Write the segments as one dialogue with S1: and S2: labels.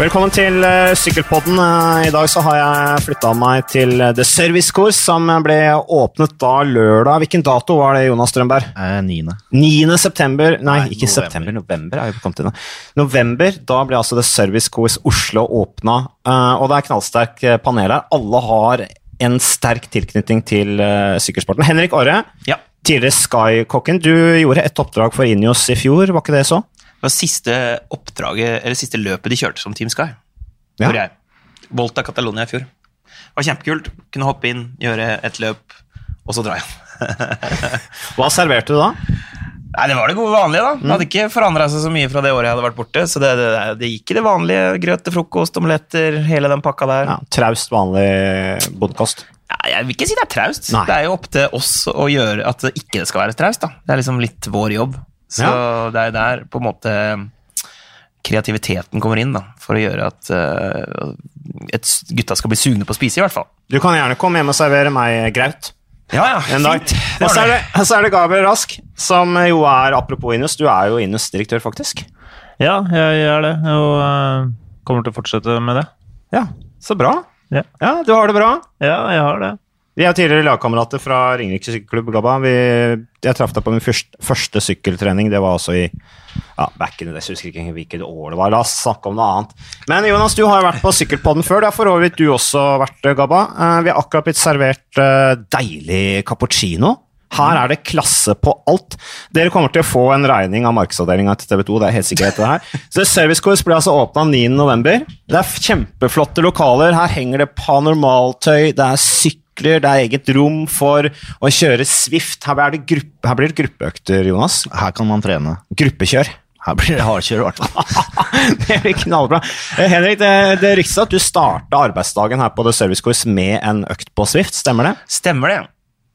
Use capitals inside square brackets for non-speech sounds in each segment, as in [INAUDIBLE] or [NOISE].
S1: Velkommen til uh, Sykkelpodden. Uh, I dag så har jeg flytta meg til uh, The Service Course, som ble åpnet da lørdag. Hvilken dato var det, Jonas Strømberg?
S2: Eh, 9.
S1: 9. september Nei,
S2: Nei,
S1: ikke
S2: november.
S1: september. November er jo kommet inn. November, da ble altså The Service Course Oslo åpna, og det er knallsterk panel her. Alle har en sterk tilknytning til sykkelsporten. Henrik Orre,
S3: Ja.
S1: tidligere Sky-kokken. Du gjorde et oppdrag for Ineos i fjor, var ikke det så?
S3: Det var siste oppdraget, eller siste løpet de kjørte som Team Sky.
S1: Ja.
S3: Jeg. Volta Catalonia i fjor. Det var kjempekult. Kunne hoppe inn, gjøre et løp, og så dra igjen. [LAUGHS]
S1: Hva serverte du da?
S3: Nei, Det var det gode vanlige, da. Det hadde ikke forandra seg så mye fra det året jeg hadde vært borte. Så det, det, det gikk i det vanlige. Grøt til frokost, omeletter, hele den pakka der.
S1: Ja, traust, vanlig bondekost.
S3: Ja, jeg vil ikke si det er traust.
S1: Nei.
S3: Det er jo opp til oss å gjøre at det ikke skal være traust. da. Det er liksom litt vår jobb. Så det er der på en måte kreativiteten kommer inn, da, for å gjøre at uh, et, gutta skal bli sugne på å spise, i hvert fall.
S1: Du kan gjerne komme hjem og servere meg graut
S3: Ja, ja,
S1: en dag. Og så er
S3: det.
S1: det, så er det Gabriel Rask, som jo er Apropos Inus, du er jo Inus-direktør, faktisk.
S4: Ja, jeg er det, og uh, kommer til å fortsette med det.
S1: Ja, så bra.
S4: Ja.
S1: Ja, du har det bra.
S4: Ja, jeg har det.
S1: Vi er tidligere lagkamerater fra Ringerike sykkelklubb, Gabba. Vi, jeg traff deg på min første, første sykkeltrening. Det var altså i ja, back in the jeg husker ikke hvilket år det var. La oss snakke om noe annet. Men Jonas, du har jo vært på Sykkelpodden før. Det har for øvrig du også vært, Gabba. Eh, Vi har akkurat blitt servert eh, deilig cappuccino. Her er det klasse på alt. Dere kommer til å få en regning av markedsavdelinga til TV 2. det er helt sikkert det her. [LAUGHS] Så Service Course ble altså åpna 9.11. Det er kjempeflotte lokaler. Her henger det panormaltøy, det er sykler, det er eget rom for å kjøre Swift. Her blir det, gruppe, her blir det gruppeøkter, Jonas.
S2: Her kan man trene.
S1: Gruppekjør.
S2: Her blir det hardkjør, i hvert fall. [LAUGHS]
S1: det blir knallbra. Eh, Henrik, det, det ryktes at du starta arbeidsdagen her på The Service Course med en økt på Swift, stemmer det?
S3: Stemmer det.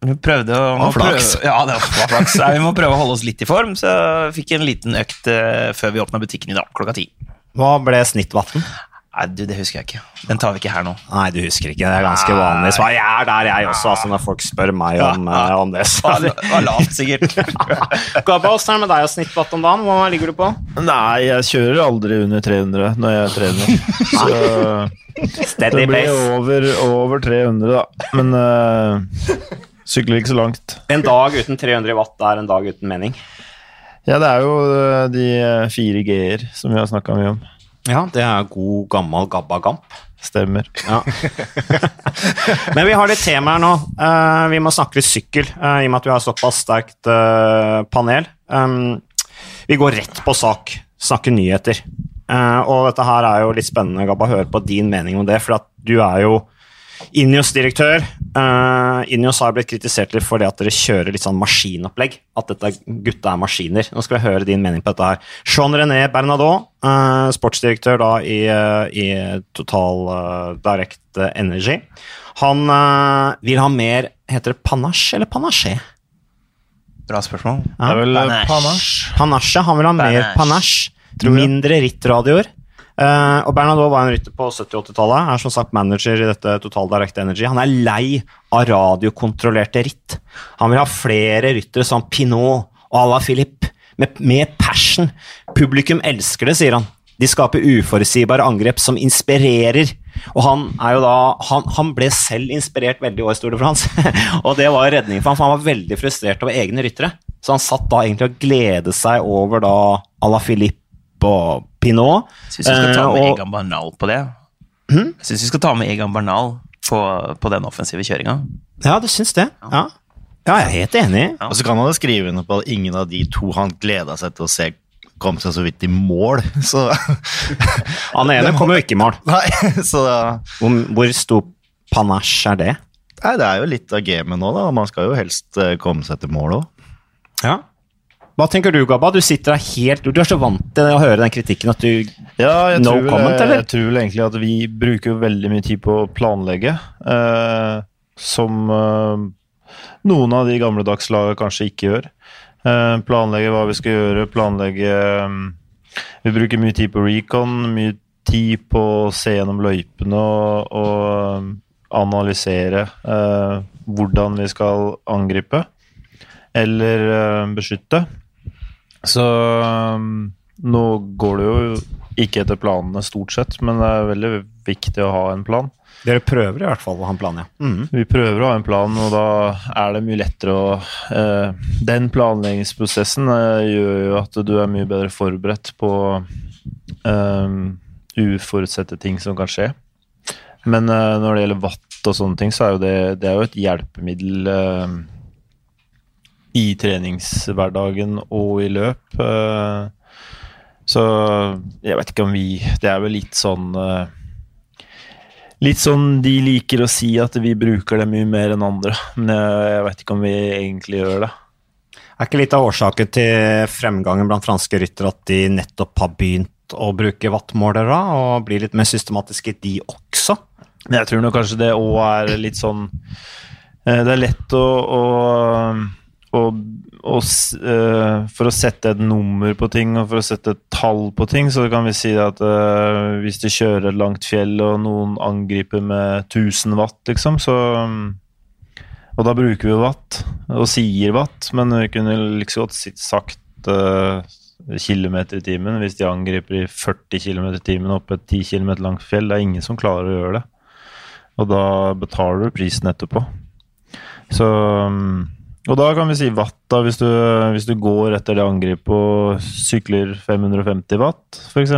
S3: Vi prøvde å
S2: flaks.
S3: Prøve, ja, det var flaks. Vi må prøve å holde oss litt i form, så jeg fikk en liten økt eh, før vi åpna butikken i dag, klokka ti.
S1: Hva ble snittvatten?
S3: Nei, du, det husker jeg ikke. Den tar vi ikke her nå.
S1: Nei, du husker ikke. Det er ganske vanlig svar. Jeg er der, jeg også, altså, når folk spør meg om, eh, om det. Så.
S3: Det var lavt, sikkert. [LAUGHS]
S1: Gabba, åssen er det med deg og snittbatt om dagen? Hva ligger du på?
S4: Nei, jeg kjører aldri under 300 når jeg trener. [LAUGHS] Så
S1: Steady
S4: det blir over, over 300, da. Men uh, sykler ikke så langt.
S1: En dag uten 300 watt er en dag uten mening.
S4: Ja, det er jo eh, de fire G-er som vi har snakka mye om.
S1: Ja, det er god, gammel gabba-gamp.
S4: Stemmer.
S1: Ja. [LAUGHS] Men vi har litt temaer nå. Uh, vi må snakke litt sykkel, uh, i og med at vi har såpass sterkt uh, panel. Um, vi går rett på sak, snakke nyheter. Og dette her er jo litt spennende, Gabba, å høre på din mening om det, for at du er jo Inios-direktør. Uh, Inios har blitt kritisert litt for det at dere kjører litt sånn maskinopplegg. At dette gutta er maskiner. Nå skal vi høre din mening på dette her. Jean René Bernadot, uh, sportsdirektør da i, uh, i Total uh, Direct Energy. Han eh, vil ha mer Heter det panache eller panasje?
S3: Bra spørsmål.
S4: Det er vel eh,
S3: Panache.
S4: Panache.
S1: Han vil ha mer
S3: Panache.
S1: Mindre rittradioer. Eh, og Bernadot var en rytter på 70-80-tallet. Er som sagt manager i dette Total Direct Energy. Han er lei av radiokontrollerte ritt. Han vil ha flere ryttere som Pinot og à Philippe, med, med passion. Publikum elsker det, sier han. De skaper uforutsigbare angrep som inspirerer. Og han er jo da Han, han ble selv inspirert veldig i årets Tour de France. [LAUGHS] og det var redningen for ham, for han var veldig frustrert over egne ryttere. Så han satt da egentlig og gledet seg over da à Philippe og Pinot.
S3: Syns vi skal ta med
S1: Eh, og-
S3: Egan Bernal på det. Jeg syns vi skal ta med Egan Bernal på, på den offensive kjøringa.
S1: Ja, du syns det? Ja. ja, jeg er helt enig.
S2: Og så kan han jo skrive under på at ingen av de to han gleda seg til å se, kom seg så vidt i mål. [LAUGHS] Så
S1: Han ene kom jo ikke i mål. [LAUGHS]
S2: Nei, så
S1: Hvor, hvor stor panasje er det?
S2: Nei, det er jo litt av gamet nå, da. Man skal jo helst eh, komme seg til mål òg.
S1: Ja. Hva tenker du, Gabba? Du sitter der helt Du er så vant til å høre den kritikken at du
S4: Ja, jeg,
S1: No
S4: tror vel,
S1: comment, eller?
S4: jeg tror vel egentlig at vi bruker jo veldig mye tid på å planlegge. Eh, som eh, noen av de gamledags lagene kanskje ikke gjør. Eh, planlegge hva vi skal gjøre, planlegge eh, Vi bruker mye tid på recon, mye tid på å se gjennom løypene og, og eh, analysere eh, hvordan vi skal angripe eller eh, beskytte. Så um, nå går det jo ikke etter planene, stort sett, men det er veldig viktig å ha en plan.
S1: Dere prøver i hvert fall å ha en plan, ja. Mm.
S4: Vi prøver å ha en plan, og da er det mye lettere å eh, Den planleggingsprosessen eh, gjør jo at du er mye bedre forberedt på eh, uforutsette ting som kan skje. Men eh, når det gjelder vatt og sånne ting, så er jo det, det er jo et hjelpemiddel eh, i treningshverdagen og i løp. eh, så jeg vet ikke om vi Det er vel litt sånn eh, Litt sånn de liker å si at vi bruker det mye mer enn andre. Men jeg, vet ikke om vi egentlig gjør det.
S1: Er ikke litt av årsaken til fremgangen blant franske ryttere at de nettopp har begynt å bruke wattmålere og bli litt mer systematiske, de også?
S4: Men jeg tror nok kanskje det òg er litt sånn eh, Det er lett å, å, og, s- eh, For å sette et nummer på ting og for å sette et tall på ting, så kan vi si at uh, hvis du kjører et langt fjell og noen angriper med 1000 watt, liksom, så Og da bruker vi watt og sier watt, men vi kunne liksom godt sagt uh, kilometer i timen hvis de angriper i 40 km i timen opp et 10 km langt fjell. Det er ingen som klarer å gjøre det. Og da betaler du prisen etterpå. Så um, Og da kan vi si watt, da, hvis du, hvis du går etter det angrepet og sykler 550 watt, f.eks.,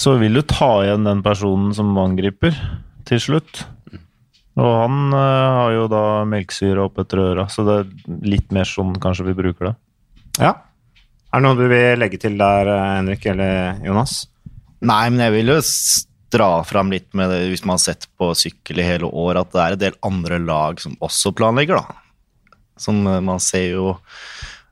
S4: så vil du ta igjen den personen som angriper, til slutt. Og han eh, har jo da melkesyre opp etter øra, så det er litt mer sånn kanskje vi bruker det.
S1: Ja. Er det noe du vil legge til der, eh, Henrik eller Jonas?
S2: Nei, men jeg vil jo dra fram litt med det, hvis man har sett på sykkel i hele år, at det er en del andre lag som også planlegger, da. Som eh, man ser jo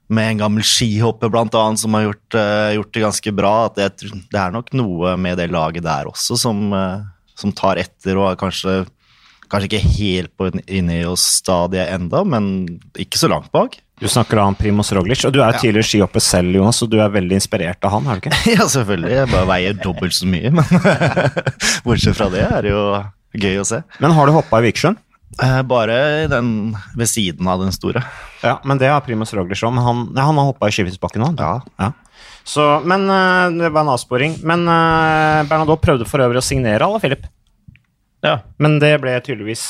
S2: med en gammel skihopper blant annet, som har gjort, uh, gjort det ganske bra. At det, det er nok noe med det laget der også som, uh, som tar etter og er kanskje, kanskje ikke helt på Ineos-stadiet enda, men ikke så langt bak.
S1: Du snakker da om Primoz Roglic, og du er
S2: Ja.
S1: tidligere skihopper selv, Jonas, og du er veldig inspirert av han, er du ikke? [LAUGHS]
S2: Ja, selvfølgelig. Jeg bare veier dobbelt så mye, men [LAUGHS] bortsett fra det er det jo gøy å se.
S1: Men har du hoppa i Vikersjøen?
S2: Eh, Bare den ved siden av den store.
S1: Ja, men det har Primus Roglic òg. Han, ja, han har hoppa i Skifersbakken òg.
S2: Ja.
S1: Ja. Så, men eh, det var en avsporing. Men uh, Bernadot prøvde for øvrig å signere Ala Filip.
S4: Ja.
S1: Men det ble tydeligvis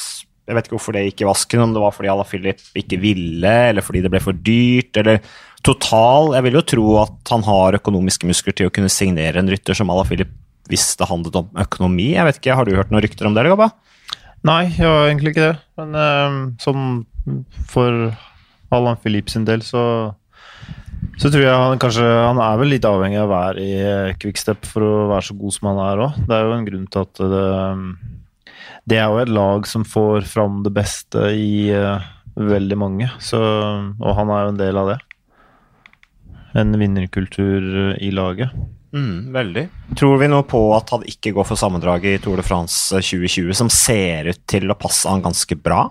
S1: Jeg vet ikke hvorfor det gikk i vasken, om det var fordi Ala Filip ikke ville, eller fordi det ble for dyrt, eller Total Jeg vil jo tro at han har økonomiske muskler til å kunne signere en rytter som Ala Filip hvis det handlet om økonomi. Jeg vet ikke, Har du hørt noen rykter om det, eller, Gabba?
S4: Nei, jeg var egentlig ikke det. Men eh, sånn for Allan Philippe sin del, så så tror jeg han kanskje Han er vel litt avhengig av å være i eh, Quickstep for å være så god som han er òg. Det er jo en grunn til at det Det er jo et lag som får fram det beste i uh, veldig mange, så Og han er jo en del av det. En vinnerkultur i laget.
S1: Mm, veldig. Tror vi nå på at han ikke går for sammendraget i Tour de France 2020, som ser ut til å passe han ganske bra?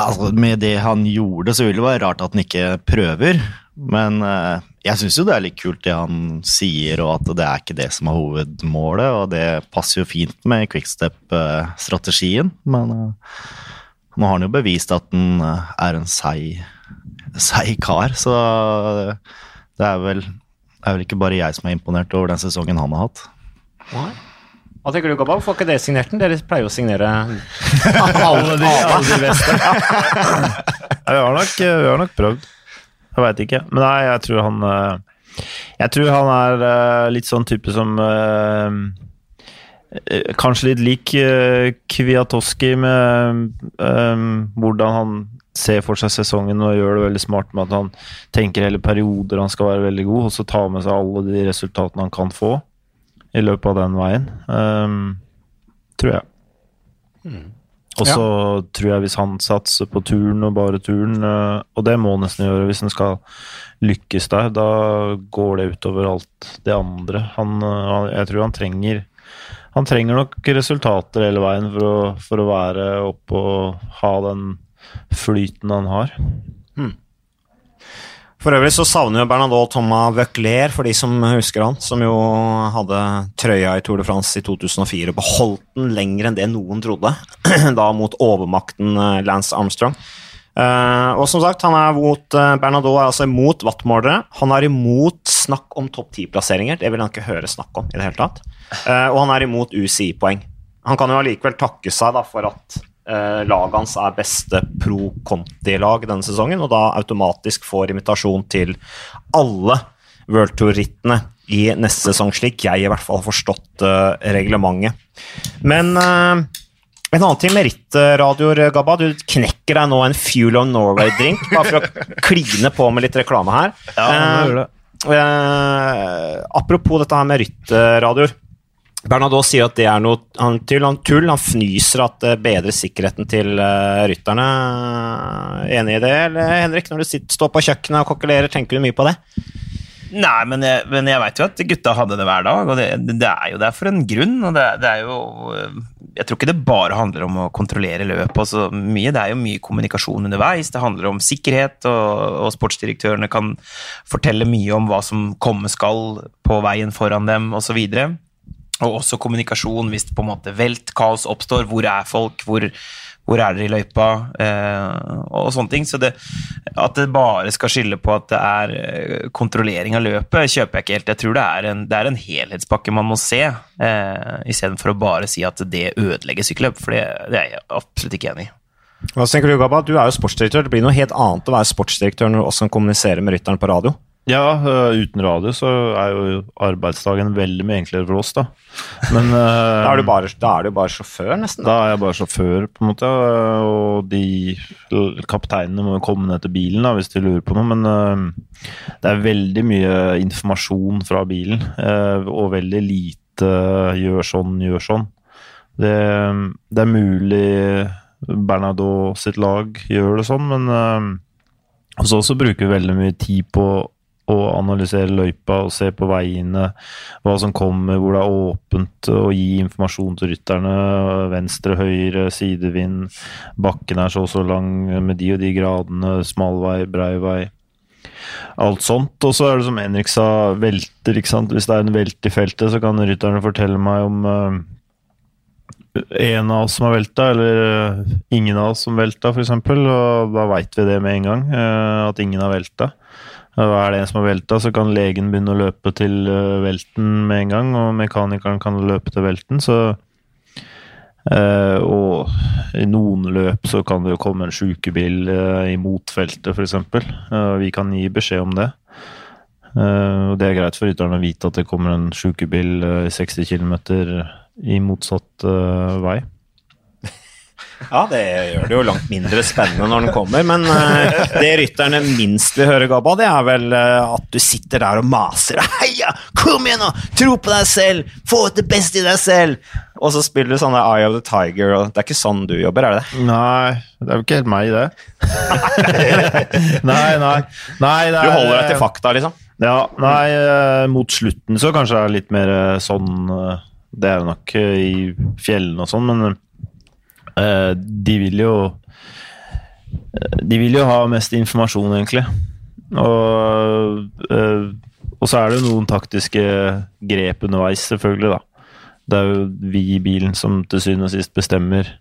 S2: Altså, med det han gjorde, så vil det være rart at han ikke prøver. Men eh, jeg syns jo det er litt kult det han sier, og at det er ikke det som er hovedmålet. Og det passer jo fint med quickstep-strategien. Men eh, nå har han jo bevist at han eh, er en seig, seig kar, så det er vel, er vel ikke bare jeg som er imponert over den sesongen han har hatt.
S1: Nei. Hva tenker du, Gabba? Hvorfor har ikke dere signert den? Dere pleier jo å signere [LAUGHS] alle de, alle de beste.
S4: Ja, vi, har nok, vi har nok prøvd. Jeg veit ikke. Men nei, jeg tror han eh, Jeg tror han er eh, litt sånn type som eh, Kanskje litt lik Kviatoski Kwiatowski med hvordan han ser for seg sesongen og gjør det veldig smart med at han tenker hele perioder han skal være veldig god, og så tar med seg alle de resultatene han kan få i løpet av den veien. Um, tror jeg. Og så tror jeg hvis han satser på turen og bare turen, eh, og det må han nesten gjøre hvis han skal lykkes der, da går det utover alt det andre. Han, eh, han, jeg tror han trenger Han trenger nok resultater hele veien for å, for å være oppe og ha den flyten han har.
S1: For øvrig så savner jo Bernadot Thomas Vøclair, for de som husker han, som jo hadde trøya i Tour de France i 2004 og beholdt den lenger enn det noen trodde, [CLEARS THROAT] da mot overmakten eh, Lance Armstrong. Uh, og som sagt, han er mot uh, Bernardo er altså imot wattmålere. Han er imot snakk om topp 10-plasseringer. Det vil han ikke høre snakk om i det hele tatt. Uh, og han er imot UCI-poeng. Han kan jo allikevel takke seg da, for at uh, laget hans er beste pro Conti-lag denne sesongen, og da automatisk får invitasjon til alle World Tour-rittene i neste sesong, slik jeg i hvert fall har forstått uh, reglementet. Men uh, en annen ting med rittradioer, Gabba. Du knekker deg nå en Fuel of Norway-drink, bare for å kline på med litt reklame her.
S4: Ja, han det.
S1: Eh, apropos dette her med rytterradioer. Bernardo sier at det er noe han, tull. Han, tull. han fnyser at det bedrer sikkerheten til uh, rytterne. Enig i det, eller Henrik? Når du sitter, står på kjøkkenet og kokkelerer, tenker du mye på det?
S3: Nei, men jeg, men jeg veit jo at gutta hadde det hver dag, og det, det er jo der for en grunn. og det, det, er jo Jeg tror ikke det bare handler om å kontrollere løpet. Altså, mye, det er jo mye kommunikasjon underveis. Det handler om sikkerhet, og, og sportsdirektørene kan fortelle mye om hva som komme skal på veien foran dem, osv. Og, og også kommunikasjon hvis det på en måte velt, kaos oppstår. Hvor er folk? Hvor hvor er dere i løypa? Eh, og sånne ting. Så det, at det bare skal skylde på at det er eh, kontrollering av løpet, kjøper jeg ikke helt. Jeg tror det er en, det er en helhetspakke man må se, eh, istedenfor å bare si at det ødelegger sykkelløp. For det, det, er jeg absolutt ikke enig i.
S1: Hva tenker Du Gabba? Du er jo sportsdirektør. Det blir noe helt annet å være sportsdirektør når du også kan kommunisere med rytteren på radio.
S4: Ja, uh, uten radio så er jo arbeidsdagen veldig mye enklere for oss, da. Men uh, [LAUGHS]
S1: da, er du bare, er du bare sjåfør, nesten?
S4: Da, da er jeg bare sjåfør, på en måte. Og de kapteinene må jo komme ned til bilen da, hvis de lurer på noe. Men uh, det er veldig mye informasjon fra bilen, og veldig lite gjør sånn, gjør sånn. Det, det er mulig Bernardo sitt lag gjør det sånn, men også oss så bruker vi veldig mye tid på å analysere løypa og se på veiene, hva som kommer, hvor det er åpent, og gi informasjon til rytterne. Venstre, høyre, sidevind, bakken er så og så lang med de og de gradene, smal vei, brei vei. Alt sånt. Og så er det som Henrik sa, velter. ikke sant? Hvis det er en velt i feltet, så kan rytterne fortelle meg om uh, en av oss som har velta, eller uh, ingen av oss som velta, f.eks. Og da veit vi det med en gang, uh, at ingen har velta. Er det en som har velta, så kan legen begynne å løpe til eh, velten med en gang, og mekanikeren kan løpe til velten, så eh, Og i noen løp så kan det jo komme en sjukebil eh, i motfeltet, f.eks. Eh, vi kan gi beskjed om det. Eh, og det er greit for rytteren å vite at det kommer en sjukebil eh, i 60 km i motsatt vei. [LAUGHS]
S1: Ja, det gjør det jo langt mindre spennende når den kommer, men uh, det rytterne minst vil høre, Gabba, det er vel uh, at du sitter der og maser. [LAUGHS] Heia! Kom igjen, nå! Tro på deg selv! Få ut det beste i deg selv! Og så spiller du sånne Eye of the Tiger, og det er ikke sånn du jobber, er det det?
S4: Nei, det er jo ikke helt meg, det. [LAUGHS] nei, nei. nei
S1: er, du holder deg til fakta, liksom?
S4: Ja, nei, uh, mot slutten så kanskje det er litt mer sånn Det er jo nok i fjellene og sånn, men uh, de vil jo eh, De vil jo ha mest informasjon, egentlig. Og, uh, og så er det jo noen taktiske grep underveis, selvfølgelig, da. Det er jo vi i bilen som til syvende og sist bestemmer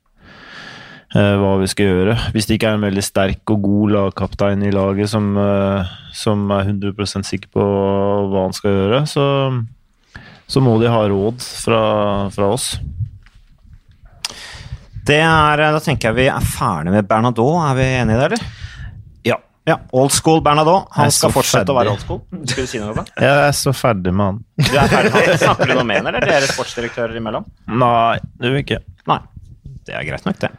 S4: hva vi skal gjøre. Hvis det ikke er en veldig sterk og god lagkaptein i laget som, som er 100% sikker på hva han skal gjøre, så, så må de ha råd fra, fra oss.
S1: Det er, da tenker jeg vi er ferdig med Bernadot. Er vi enige i det, eller?
S3: Ja.
S1: ja. Old school Bernadot. Han skal fortsette ferdig. å være old school. Skulle du si noe? [LAUGHS]
S4: Jeg er så ferdig med han.
S1: Du er ferdig med han. Snakker du noe med han, eller dere sportsdirektører imellom?
S4: Nei, det vil ikke.
S1: Nei. Det er greit nok, det.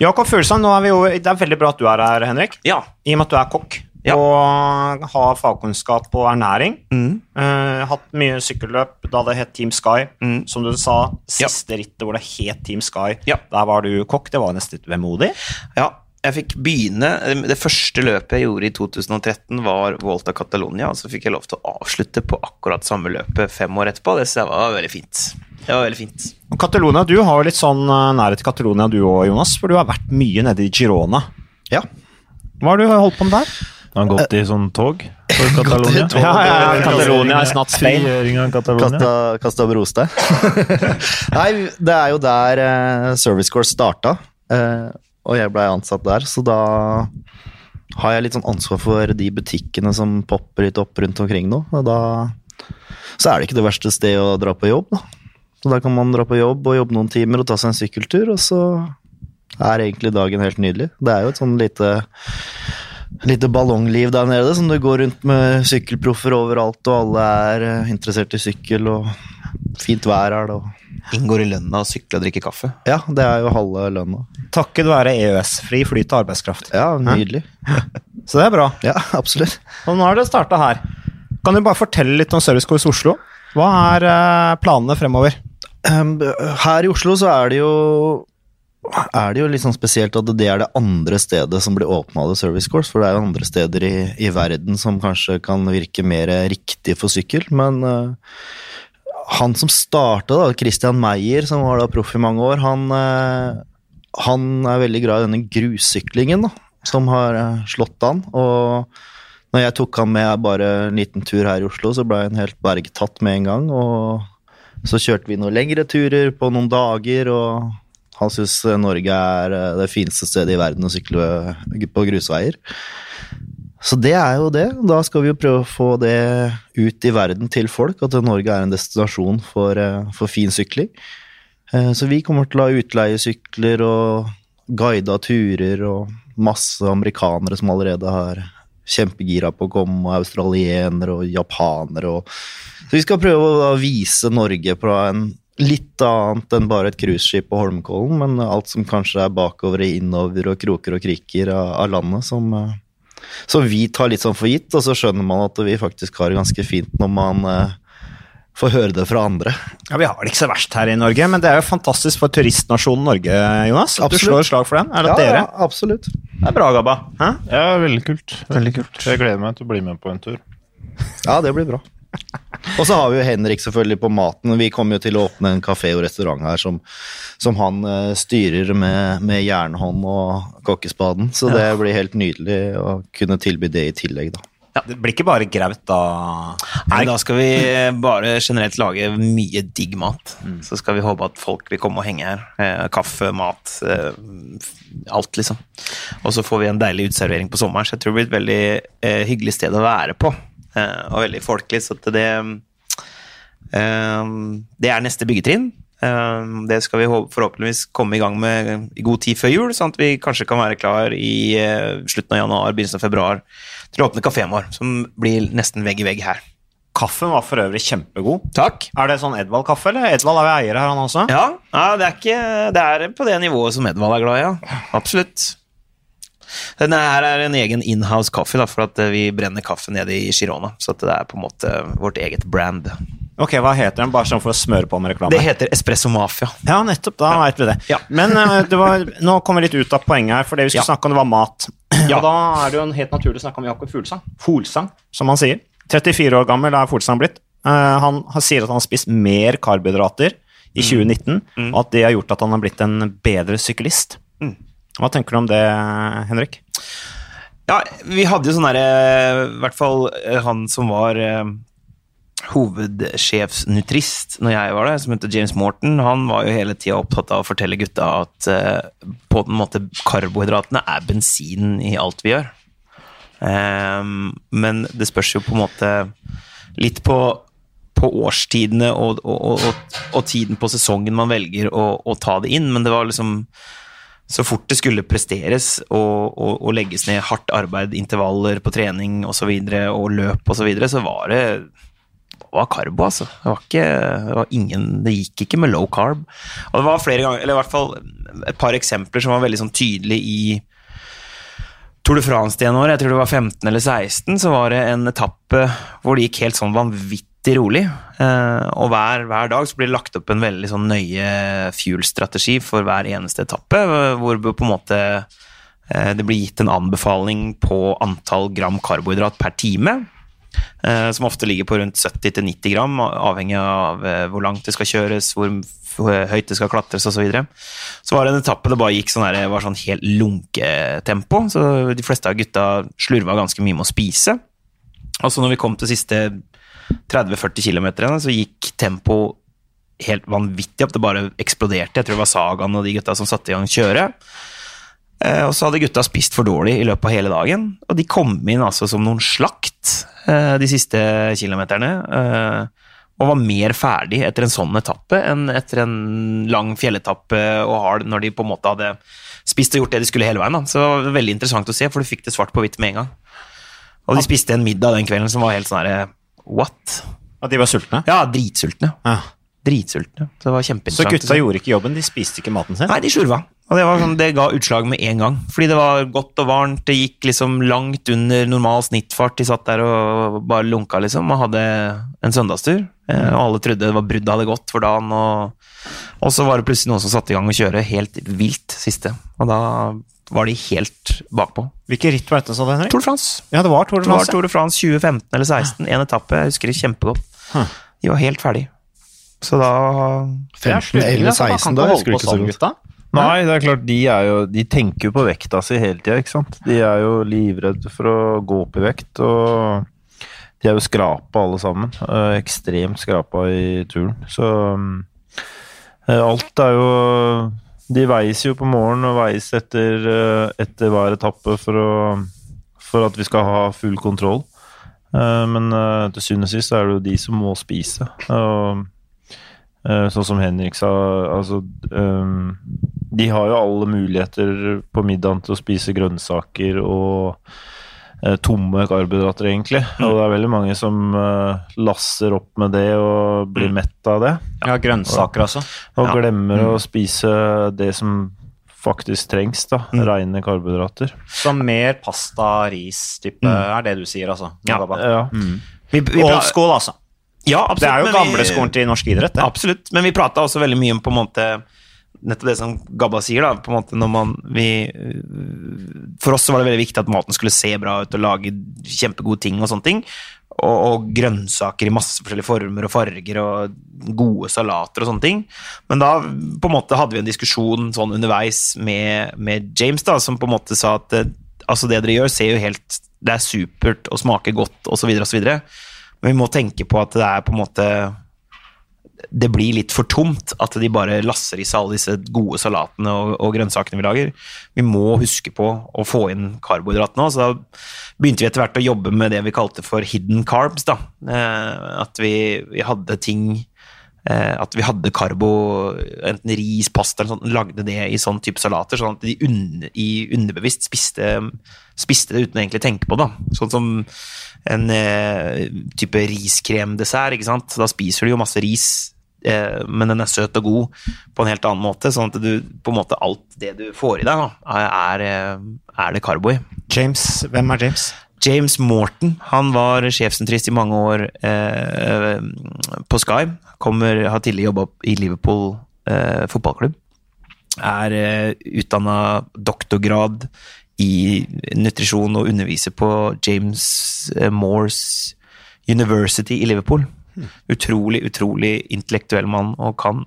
S1: Jakob Fuglesang, det er veldig bra at du er her, Henrik.
S3: Ja.
S1: I og med at du er kokk ja. og har fagkunnskap på ernæring. Mm. Uh, hatt mye sykkelløp da det het Team Sky. Mm. Som du sa, siste ja. rittet hvor det het Team Sky, ja. der var du kokk. Det var nesten litt vemodig.
S3: Ja, jeg fikk begynne Det første løpet jeg gjorde i 2013, var Volta Catalonia. Og så fikk jeg lov til å avslutte på akkurat samme løpet fem år etterpå. Det var veldig fint. Det var veldig fint.
S1: Catalonia, du har jo litt sånn eh, nærhet til Catalonia du òg, Jonas. For du har vært mye nede i Girona.
S2: Ja.
S1: Hva har du holdt på med der?
S4: Har han gått i sånn tog [LAUGHS] for Catalonia?
S1: ja, ja, ja, Catalonia er snart Spain.
S2: Kasta, kasta brostein. Nei, det er jo der uh, Service Course starta. Uh, og jeg blei ansatt der, så da har jeg litt sånn ansvar for de butikkene som popper litt opp rundt omkring nå. Og da så er det ikke det verste stedet å dra på jobb, da. Så da kan man dra på jobb og jobbe noen timer og ta seg en sykkeltur, og så er egentlig dagen helt nydelig. Det er jo et sånn lite lite ballongliv der nede, som du går rundt med sykkelproffer overalt, og alle er eh, interessert i sykkel, og fint vær er det. Og
S3: Inngår i lønna å sykle og drikke kaffe.
S2: ja, det er jo halve lønna.
S1: Takket være EØS-fri flyt av arbeidskraft.
S2: Ja, nydelig. [LAUGHS]
S1: Så det er bra.
S2: Ja, absolutt.
S1: Og nå har det starta her. Kan du bare fortelle litt om Service Course Oslo? Hva er eh, planene fremover?
S2: Um, Her i Oslo så er det jo er det jo litt sånn spesielt at det er det andre stedet som blir åpna av Service Course, for det er jo andre steder i, i verden som kanskje kan virke mer riktig for sykkel, men uh, han som starta, da, Christian Meyer, som var da proff i mange år, han, uh, han er veldig glad i denne grussyklingen, da, som har uh, slått an, og når jeg tok han med bare en liten tur her i Oslo, så ble han helt bergtatt med en gang, og så kjørte vi noen lengre turer på noen dager, og han syns Norge er eh, det fineste stedet i verden å sykle på grusveier. Så det er jo det. Da skal vi jo prøve å få det ut i verden til folk, at Norge er en destinasjon for, eh, for fin sykling. Eh, Så vi kommer til å ha utleiesykler og guida turer og masse amerikanere som allerede har kjempegira på å komme, og australienere og japanere og Så vi skal prøve å vise Norge på en litt annet enn bare et cruiseskip på Holmenkollen, men alt som kanskje er bakover, innover og kroker og kriker av, av landet, som, eh, som vi tar litt sånn for gitt, og så skjønner man at vi faktisk har det ganske fint når man eh, får høre det fra andre.
S1: Ja, Vi har det ikke så verst her i Norge, men det er jo fantastisk for turistnasjonen Norge, Jonas. At du slår slag for den. Er det dere?
S2: Ja, absolutt.
S1: Det er bra, Gabba. Hæ?
S4: Ja, veldig kult. Veldig kult. Jeg gleder meg til å bli med på en tur.
S2: Ja, det blir bra. Og så har vi jo Henrik selvfølgelig på maten. Vi kommer jo til å åpne en kafé og restaurant her som, som han eh, styrer med, med jernhånd og kokkespaden. Så det blir helt nydelig å kunne tilby det i tillegg, da.
S1: Ja, det blir ikke bare graut da?
S3: Nei, da skal vi bare generelt lage mye digg mat. Så skal vi håpe at folk vil komme og henge her. Eh, kaffe, mat, eh, alt, liksom. Og så får vi en deilig utservering på sommeren, så jeg tror det blir et veldig eh, hyggelig sted å være på. Eh, og veldig folkelig, så det eh, Det er neste byggetrinn. Eh, det skal vi forhåpentligvis komme i gang med i god tid før jul, sånn at vi kanskje kan være klar i slutten av januar, begynnelsen av februar til å åpne kafeen vår, som blir nesten vegg i vegg her.
S1: Kaffen var for øvrig kjempegod.
S3: Takk.
S1: Er det sånn Edvald-kaffe, eller? Edvald er jo eier her, han også?
S3: Ja, ja det, er ikke, det er på det nivået som Edvald er glad i, ja. Absolutt. Denne her er en egen inhouse kaffe, da, for at eh, vi brenner kaffe nede i Girona. Så det er på en måte vårt eget brand.
S1: Ok, Hva heter den? Bare sånn for å smøre på med reklame.
S3: Det heter Espresso Mafia.
S1: Ja, nettopp. Da veit vi det.
S3: Ja.
S1: Men eh, det var, nå kommer vi litt ut av poenget her, for det vi skulle
S3: Ja.
S1: snakke om, det var mat. [CLEARS THROAT]
S3: Ja.
S1: Og da er det jo en helt naturlig å snakke om Jakob Fuglesang. Folsang, som han sier. 34 år gammel er Folsang blitt. Eh, han, han sier at han har spist mer karbohydrater i 2019, og at det har gjort at han har blitt en bedre syklist.
S3: Mm.
S1: Hva tenker du om det, Henrik?
S3: Ja, vi hadde jo sånn derre I hvert fall eh, han som var eh, hovedsjefsnutrist når jeg var der, som heter James Morton, han var jo hele tida opptatt av å fortelle gutta at eh, på en måte karbohydratene er bensin i alt vi gjør. Ehm, men det spørs jo på en måte litt på, på årstidene og, og, og, og tiden på sesongen man velger å, å ta det inn, men det var liksom så fort det skulle presteres og, og, og legges ned hardt arbeid, intervaller på trening osv., og, så videre, og løp osv., så, videre, så var det var karbo, altså. Det var ikke det var ingen Det gikk ikke med low carb. Og det var flere ganger, eller i hvert fall et par eksempler som var veldig sånn tydelige i Tour de France det ene året, jeg tror det var 15 eller 16, så var det en etappe hvor det gikk helt sånn vanvittig rolig. Eh, og hver, hver dag så blir det lagt opp en veldig sånn nøye fuel-strategi for hver eneste etappe, hvor på en måte eh, det blir gitt en anbefaling på antall gram karbohydrat per time. eh, Som ofte ligger på rundt 70-90 gram, avhengig av hvor langt det skal kjøres, hvor høyt det skal klatres osv. Så, videre. så var det en etappe det bare gikk sånn, her, var sånn helt lunketempo. Så de fleste av gutta slurva ganske mye med å spise. Og så når vi kom til siste 30-40 km, så gikk tempo helt vanvittig opp. Det bare eksploderte. Jeg tror det var Sagaen og de gutta som satte i gang kjøret. Eh, og så hadde gutta spist for dårlig i løpet av hele dagen, og de kom inn altså som noen slakt eh, de siste kilometerne. Eh, og var mer ferdig etter en sånn etappe enn etter en lang fjelletappe og hard, når de på en måte hadde spist og gjort det de skulle hele veien. Da. Så det var veldig interessant å se, for du fikk det svart på hvitt med en gang. Og de spiste en middag den kvelden som var helt sånn herre What?
S1: At de var sultne?
S3: Ja, dritsultne.
S1: Ja.
S3: Dritsultne. Så det var kjempeinteressant. Så
S1: gutta gjorde ikke jobben, de spiste ikke maten sin?
S3: Nei, de slurva. Og det, var sånn, det ga utslag med en gang. Fordi det var godt og varmt, det gikk liksom langt under normal snittfart. De satt der og bare lunka, liksom, og hadde en søndagstur. Eh, og alle trodde det var bruddet hadde gått for dagen. Og, og så var det plutselig noen som satte i gang å kjøre helt vilt siste. Og da var de helt bakpå.
S1: Hvilke ritt var dette, sa du, Henrik?
S3: Tour de France.
S1: Ja, det var Tour de
S3: Det var
S1: France.
S3: Tour de France 2015 eller 2016. En etappe, jeg husker det kjempegodt. De var helt ferdig. Så da
S1: er
S2: 15,
S1: slurving,
S2: 11,
S1: altså. Man
S2: 16, da husker du ikke så
S1: sånn,
S2: godt.
S4: Nei, det er klart, de, er jo, de tenker jo på vekta si hele tida, ikke sant. De er jo livredde for å gå opp i vekt, og de er jo skrapa alle sammen. Eh, ekstremt skrapa i turen. Så eh, alt er jo De veies jo på morgenen og veies etter, eh, etter hver etappe for, å, for at vi skal ha full kontroll. Eh, men eh, til syvende og sist er det jo de som må spise. Og Sånn som Henrik sa, altså De har jo alle muligheter på middagen til å spise grønnsaker og tomme karbohydrater, egentlig. Og det er veldig mange som eh, lasser opp med det og blir mett av det.
S1: Ja, grønnsaker altså.
S4: Og
S3: Ja.
S4: glemmer å spise det som faktisk trengs, da. Rene karbohydrater.
S1: Så mer pasta, ris type er det du sier, altså?
S3: Ja.
S4: ja. Mm.
S3: vi, vi,
S1: Old school, altså.
S3: Ja, absolutt.
S1: Det er jo
S3: men vi-
S1: gamleskolen til norsk idrett, det.
S3: Absolutt, men vi prata også veldig mye om på en måte nettopp det som Gabba sier, da. på en måte når man vi, For oss var det veldig viktig at maten skulle se bra ut og lage kjempegode ting og sånne ting. Og, og grønnsaker i masse forskjellige former og farger og gode salater og sånne ting. Men da på en måte hadde vi en diskusjon sånn underveis med, med James, da, som på en måte sa at altså det dere gjør, ser jo helt Det er supert og smaker godt osv., osv. Men vi må tenke på at det er på en måte det blir litt for tomt at de bare lasser i seg alle disse gode salatene og, og grønnsakene vi lager. Vi må huske på å få inn karbohydrat nå, så da begynte vi etter hvert å jobbe med det vi kalte for hidden carbs. da. Eh, at vi, vi hadde ting At vi hadde karbo, enten ris, pasta eller sånt, lagde det i sånn type salater, sånn at de un underbevisst spiste, spiste det uten å tenke på det. Sånn som en eh, type riskremdessert, ikke sant. Da spiser du jo masse ris, eh, men den er søt og god på en helt annen måte. Sånn at du på en måte alt det du får i deg, da, er, eh, er det karbo i.
S1: James, hvem er James?
S3: James Morton han var sjefsentrist i mange år eh, på Sky. Kommer, har tidligere jobba i Liverpool eh, fotballklubb. Er eh, utdanna doktorgrad i nutrisjon og underviser på James eh, Moores University i Liverpool. Utrolig, utrolig intellektuell mann og kan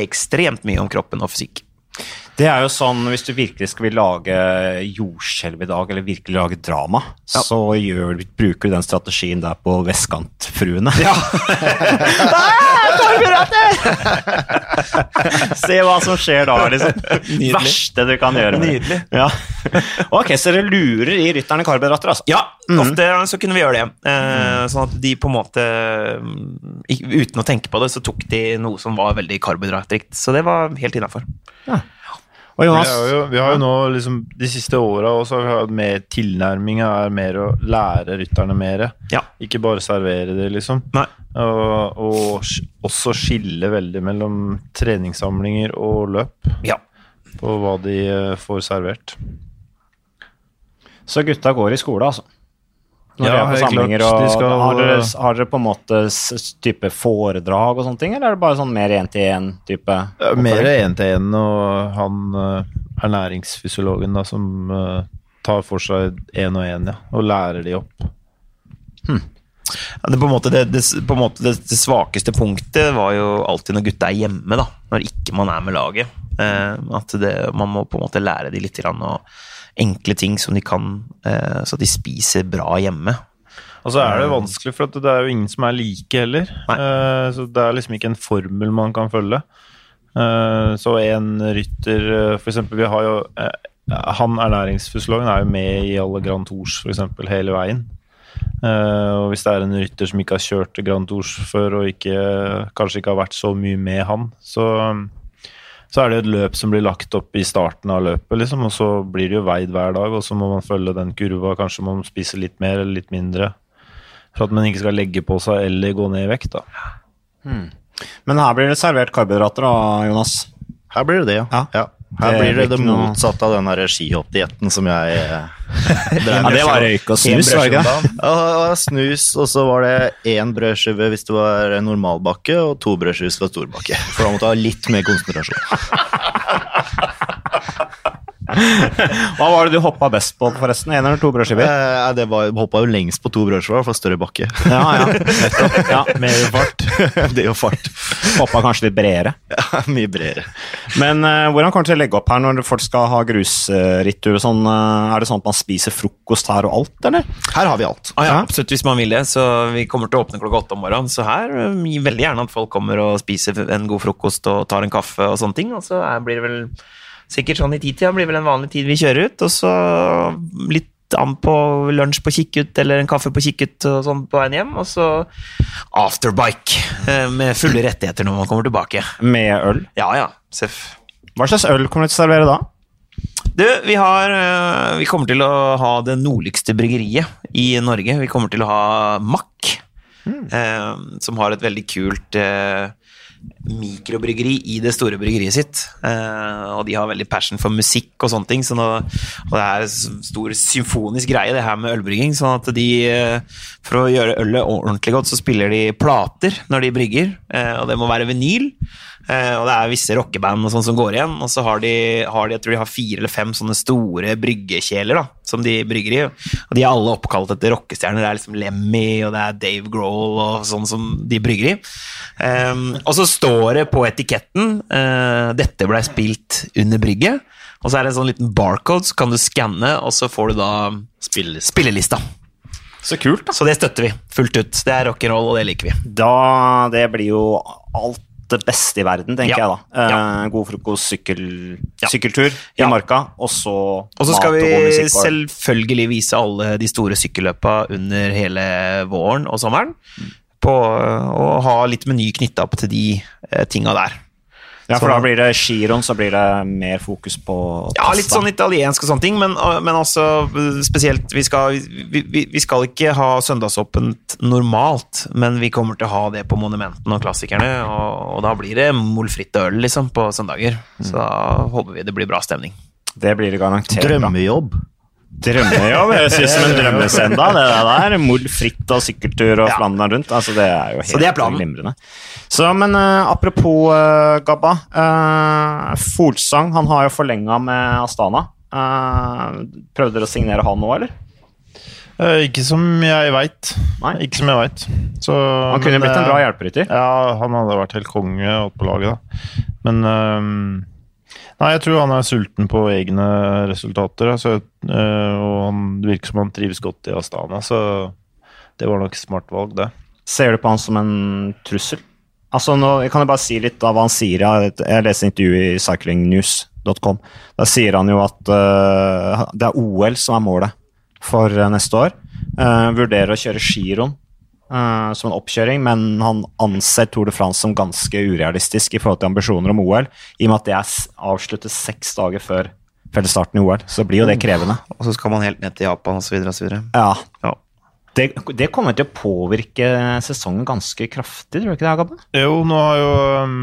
S3: ekstremt mye om kroppen og fysikk.
S1: Det er jo sånn, Hvis du virkelig skal vil lage jordskjelv i dag, eller virkelig lage drama, så gjør, bruker du den strategien der på Vestkantfruene. Ja. [LAUGHS] Se hva som skjer da, liksom.
S3: Nydelig.
S1: Verste du kan gjøre.
S3: Nydelig.
S1: Ja. Ok, så dere lurer i rytterne karbohydrater, altså?
S3: Ja, ofte så kunne vi gjøre det. Eh, Sånn at de på en måte mm, Uten å tenke på det, så tok de noe som var veldig karbohydratrikt. Så det var helt innafor.
S1: Og Jonas,
S4: Vi, jo, vi har jo nå liksom de siste åra har vi hatt mer tilnærminga er mer å lære rytterne mer.
S3: Ja.
S4: Ikke bare servere det, liksom.
S3: Nei.
S4: Og, og også skille veldig mellom treningssamlinger og løp
S3: Ja.
S4: på hva de eh, får servert.
S1: så gutta går i skole, altså? Når
S4: Ja,
S1: de er på samlinger,
S4: klart.
S1: og
S4: skal-
S1: har, dere, har dere på en måte type foredrag og sånne ting, eller er det bare sånn mer én-til-én-type?
S4: Mer én til én, og han er ernæringsfysiologen da, som uh, tar for seg én og én, ja, og lærer de opp.
S3: Ja, Det, på en måte, det, det, på en måte det, det svakeste punktet var jo alltid når gutta er hjemme, da. Når ikke man er med laget. Uh, at det, man må på en måte lære de litt grann, og enkle ting som de kan, eh, så de spiser bra hjemme.
S4: Og så er det vanskelig, for det er jo ingen som er like heller.
S3: Nei.
S4: Eh, så det er liksom ikke en formel man kan følge. Eh, så en rytter eh, For eksempel, vi har jo eh, han ernæringsfysiologen er jo med i alle Grand Tours for eksempel, hele veien. Eh, og hvis det er en rytter som ikke har kjørt Grand Tours før, og ikke, kanskje ikke har vært så mye med han, så, så er det et løp som blir lagt opp i starten av løpet, liksom, og så blir det jo veid hver dag, og så må man følge den kurva. Kanskje man spiser litt mer eller litt mindre. For at man ikke skal legge på seg eller gå ned i vekt, da.
S1: Men her blir det servert karbohydrater da, Jonas.
S2: Her blir det det, ja.
S1: Ja.
S2: ja. Her blir det det motsatte av den skihoppdietten som jeg eh, [LAUGHS]
S1: Ja, det var røyk og snus, var det ikke?
S2: Ja, snus, og så var det én brødskive hvis det var normalbakke, og to brødskiver hvis det var storbakke. For da måtte du ha litt mer konsentrasjon. [LAUGHS]
S1: Hva var det du hoppa best på, forresten? Én eller to brødskiver?
S2: Eh, det var, hoppa jo lengst på to brødskiver for større bakke.
S1: Ja, ja. ja.
S4: Mer fart. [LAUGHS]
S2: det jo fart.
S1: Hoppa kanskje litt bredere.
S2: Ja, mye bredere.
S1: Men uh, hvordan kommer det til å legge opp her når folk skal ha grusritur sånn? eh, er det sånn at man spiser frokost her og alt, eller?
S2: Her har vi alt.
S3: Ah, ja, absolutt, hvis man vil det. Så vi kommer til å åpne klokka åtte om morgenen. Så her eh, gir veldig gjerne at folk kommer og spiser en god frokost og tar en kaffe og sånne ting. Og så er- blir det vel sikkert sånn i titida blir vel en vanlig tid vi kjører ut. Og så litt an på lunsj på Kikkut eller en kaffe på Kikkut og sånn på veien hjem. Og så afterbike eh, med fulle rettigheter når man kommer tilbake.
S1: Med øl.
S3: Ja ja, seff.
S1: Hva slags øl kommer du til å servere da?
S3: Du, vi, har, øh, vi kommer til å ha det nordligste bryggeriet i Norge. Vi kommer til å ha Mack, eh, som har et veldig kult eh, mikrobryggeri i det store bryggeriet sitt. Eh, og de har veldig passion for musikk og sånne ting. Så nå, og det er en stor symfonisk greie, det her med ølbrygging. sånn at de, eh, for å gjøre ølet ordentlig godt, så spiller de plater når de brygger. Eh, og det må være vinyl. Og det er visse rockeband og sånn som går igjen. Og så har de, har de, jeg tror de har fire eller fem sånne store bryggekjeler da, som de brygger i. Og de er alle oppkalt etter rockestjerner. Det er liksom Lemmy, og det er Dave Grohl og sånn som de brygger i. Ehm, og så står det på etiketten eh, 'Dette ble spilt under brygget'. Og så er det en sånn liten barcode, så kan du skanne, og så får du da spillelista.
S1: Så kult, da.
S3: Så det støtter vi fullt ut. Det er rock'n'roll, og det liker vi.
S1: Da, Det blir jo alt det beste i verden, tenker
S3: Ja.
S1: jeg da. Eh,
S3: Ja.
S1: God frokost, sykkel,
S3: Ja.
S1: sykkeltur i
S3: Ja.
S1: marka, og så
S3: Og så
S1: mat
S3: skal vi selvfølgelig vise alle de store sykkelløpa under hele våren og sommeren. På, og ha litt meny knytta opp til de eh, tinga der.
S1: Ja, for da blir det giroen, så blir det mer fokus på
S3: Ja, litt sånn italiensk og sånne ting, men, men også eh, spesielt Vi skal, vi, vi, skal ikke ha søndagsåpent normalt, men vi kommer til å ha det på monumentene og klassikerne, og, og da blir det molfritt øl liksom på søndager. Så da håper vi det blir bra stemning.
S1: Det blir det garantert. Drømmejobb.
S2: Drømmejobb.
S1: Drømmejobb høres ut som en drømmesenda, det der. Mord fritt og sykkeltur og
S3: Ja.
S1: Flandern rundt. Altså, det er jo helt
S3: Så det er planen.
S1: glimrende. Så, men uh, apropos uh, Gabba. Uh, Folsang han har jo forlenga med Astana. Uh, prøvde dere å signere han nå, eller?
S4: Eh, ikke som jeg veit. Ikke som jeg veit.
S1: Han kunne blitt en bra hjelperytter.
S4: Ja, han hadde vært helt konge på laget, da. Men ehm, Nei, jeg tror han er sulten på egne resultater. Altså, eh, og han virker som han trives godt i Astana, så det var nok smart valg, det.
S1: Ser du på han som en trussel? Altså, nå, jeg kan jeg bare si litt av hva han sier. Jeg, leser intervju i cyclingnews.com. Da sier han jo at uh, det er OL som er målet for eh, neste år. Uh, vurderer å kjøre giroen eh, som en oppkjøring, men han anser Tour de France som ganske urealistisk i forhold til ambisjoner om OL, i og med at det er avsluttet seks dager før fellesstarten i OL. Så blir jo det krevende.
S3: Og så skal man helt ned til Japan osv. osv.
S1: Ja.
S3: Ja.
S1: Det, det kommer til å påvirke sesongen ganske kraftig, tror du ikke det, Gabbe?
S4: Jo, nå har jo um,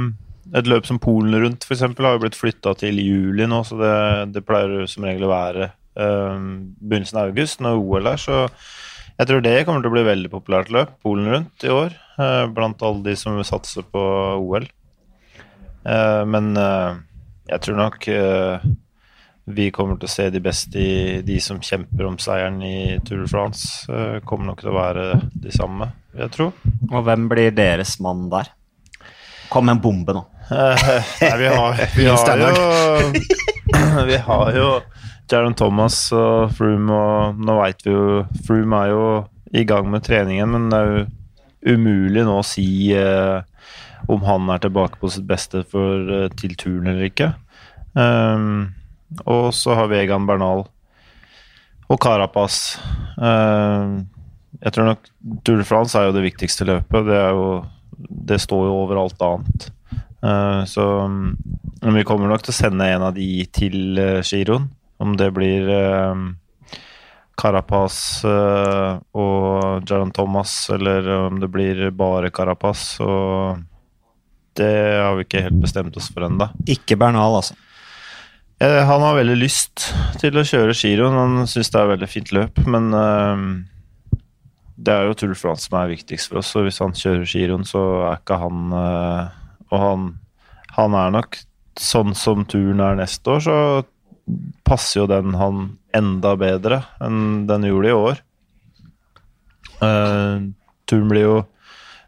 S4: et løp som Polen rundt eksempel, har jo blitt flytta til juli nå, så det, det pleier som regel å være um, begynnelsen av august når OL er. Så jeg tror det kommer til å bli veldig populært løp, Polen rundt, i år. eh, blant alle de som vil satse på OL. Eh, men eh, jeg tror nok vi kommer til å se de beste i de som kjemper om seieren i Tour de France. kommer nok til å være de samme, vil jeg tro.
S1: Og hvem blir deres mann der? Kom med en bombe nå.
S4: Nei, vi har, vi [LAUGHS] har jo [LAUGHS] Vi har jo Jaron Thomas og Froome, og nå veit vi jo Froome er jo i gang med treningen, men det er jo umulig nå å si eh, om han er tilbake på sitt beste for, eh, til turen eller ikke. Um, Og så har Vegan Bernal og Carapaz. Eh, jeg tror nok Tour de France er jo det viktigste løpet. Det, jo, det står jo over alt annet. Uh, så um, vi kommer nok til å sende en av de til uh, giroen. Om det blir eh, Carapaz eh, og Jaron Thomas, eller om det blir bare Carapaz. Og det har vi ikke helt bestemt oss for ennå.
S1: Ikke Bernal, altså.
S4: Eh, han har veldig lyst til å kjøre giroen. Han syns det er et veldig fint løp, men det er jo Tour de France som er viktigst for oss. Og hvis han kjører giroen, så er ikke han Og han, han er nok sånn som turen er neste år, så passer jo den han enda bedre enn den gjorde i år. Uh, turen blir jo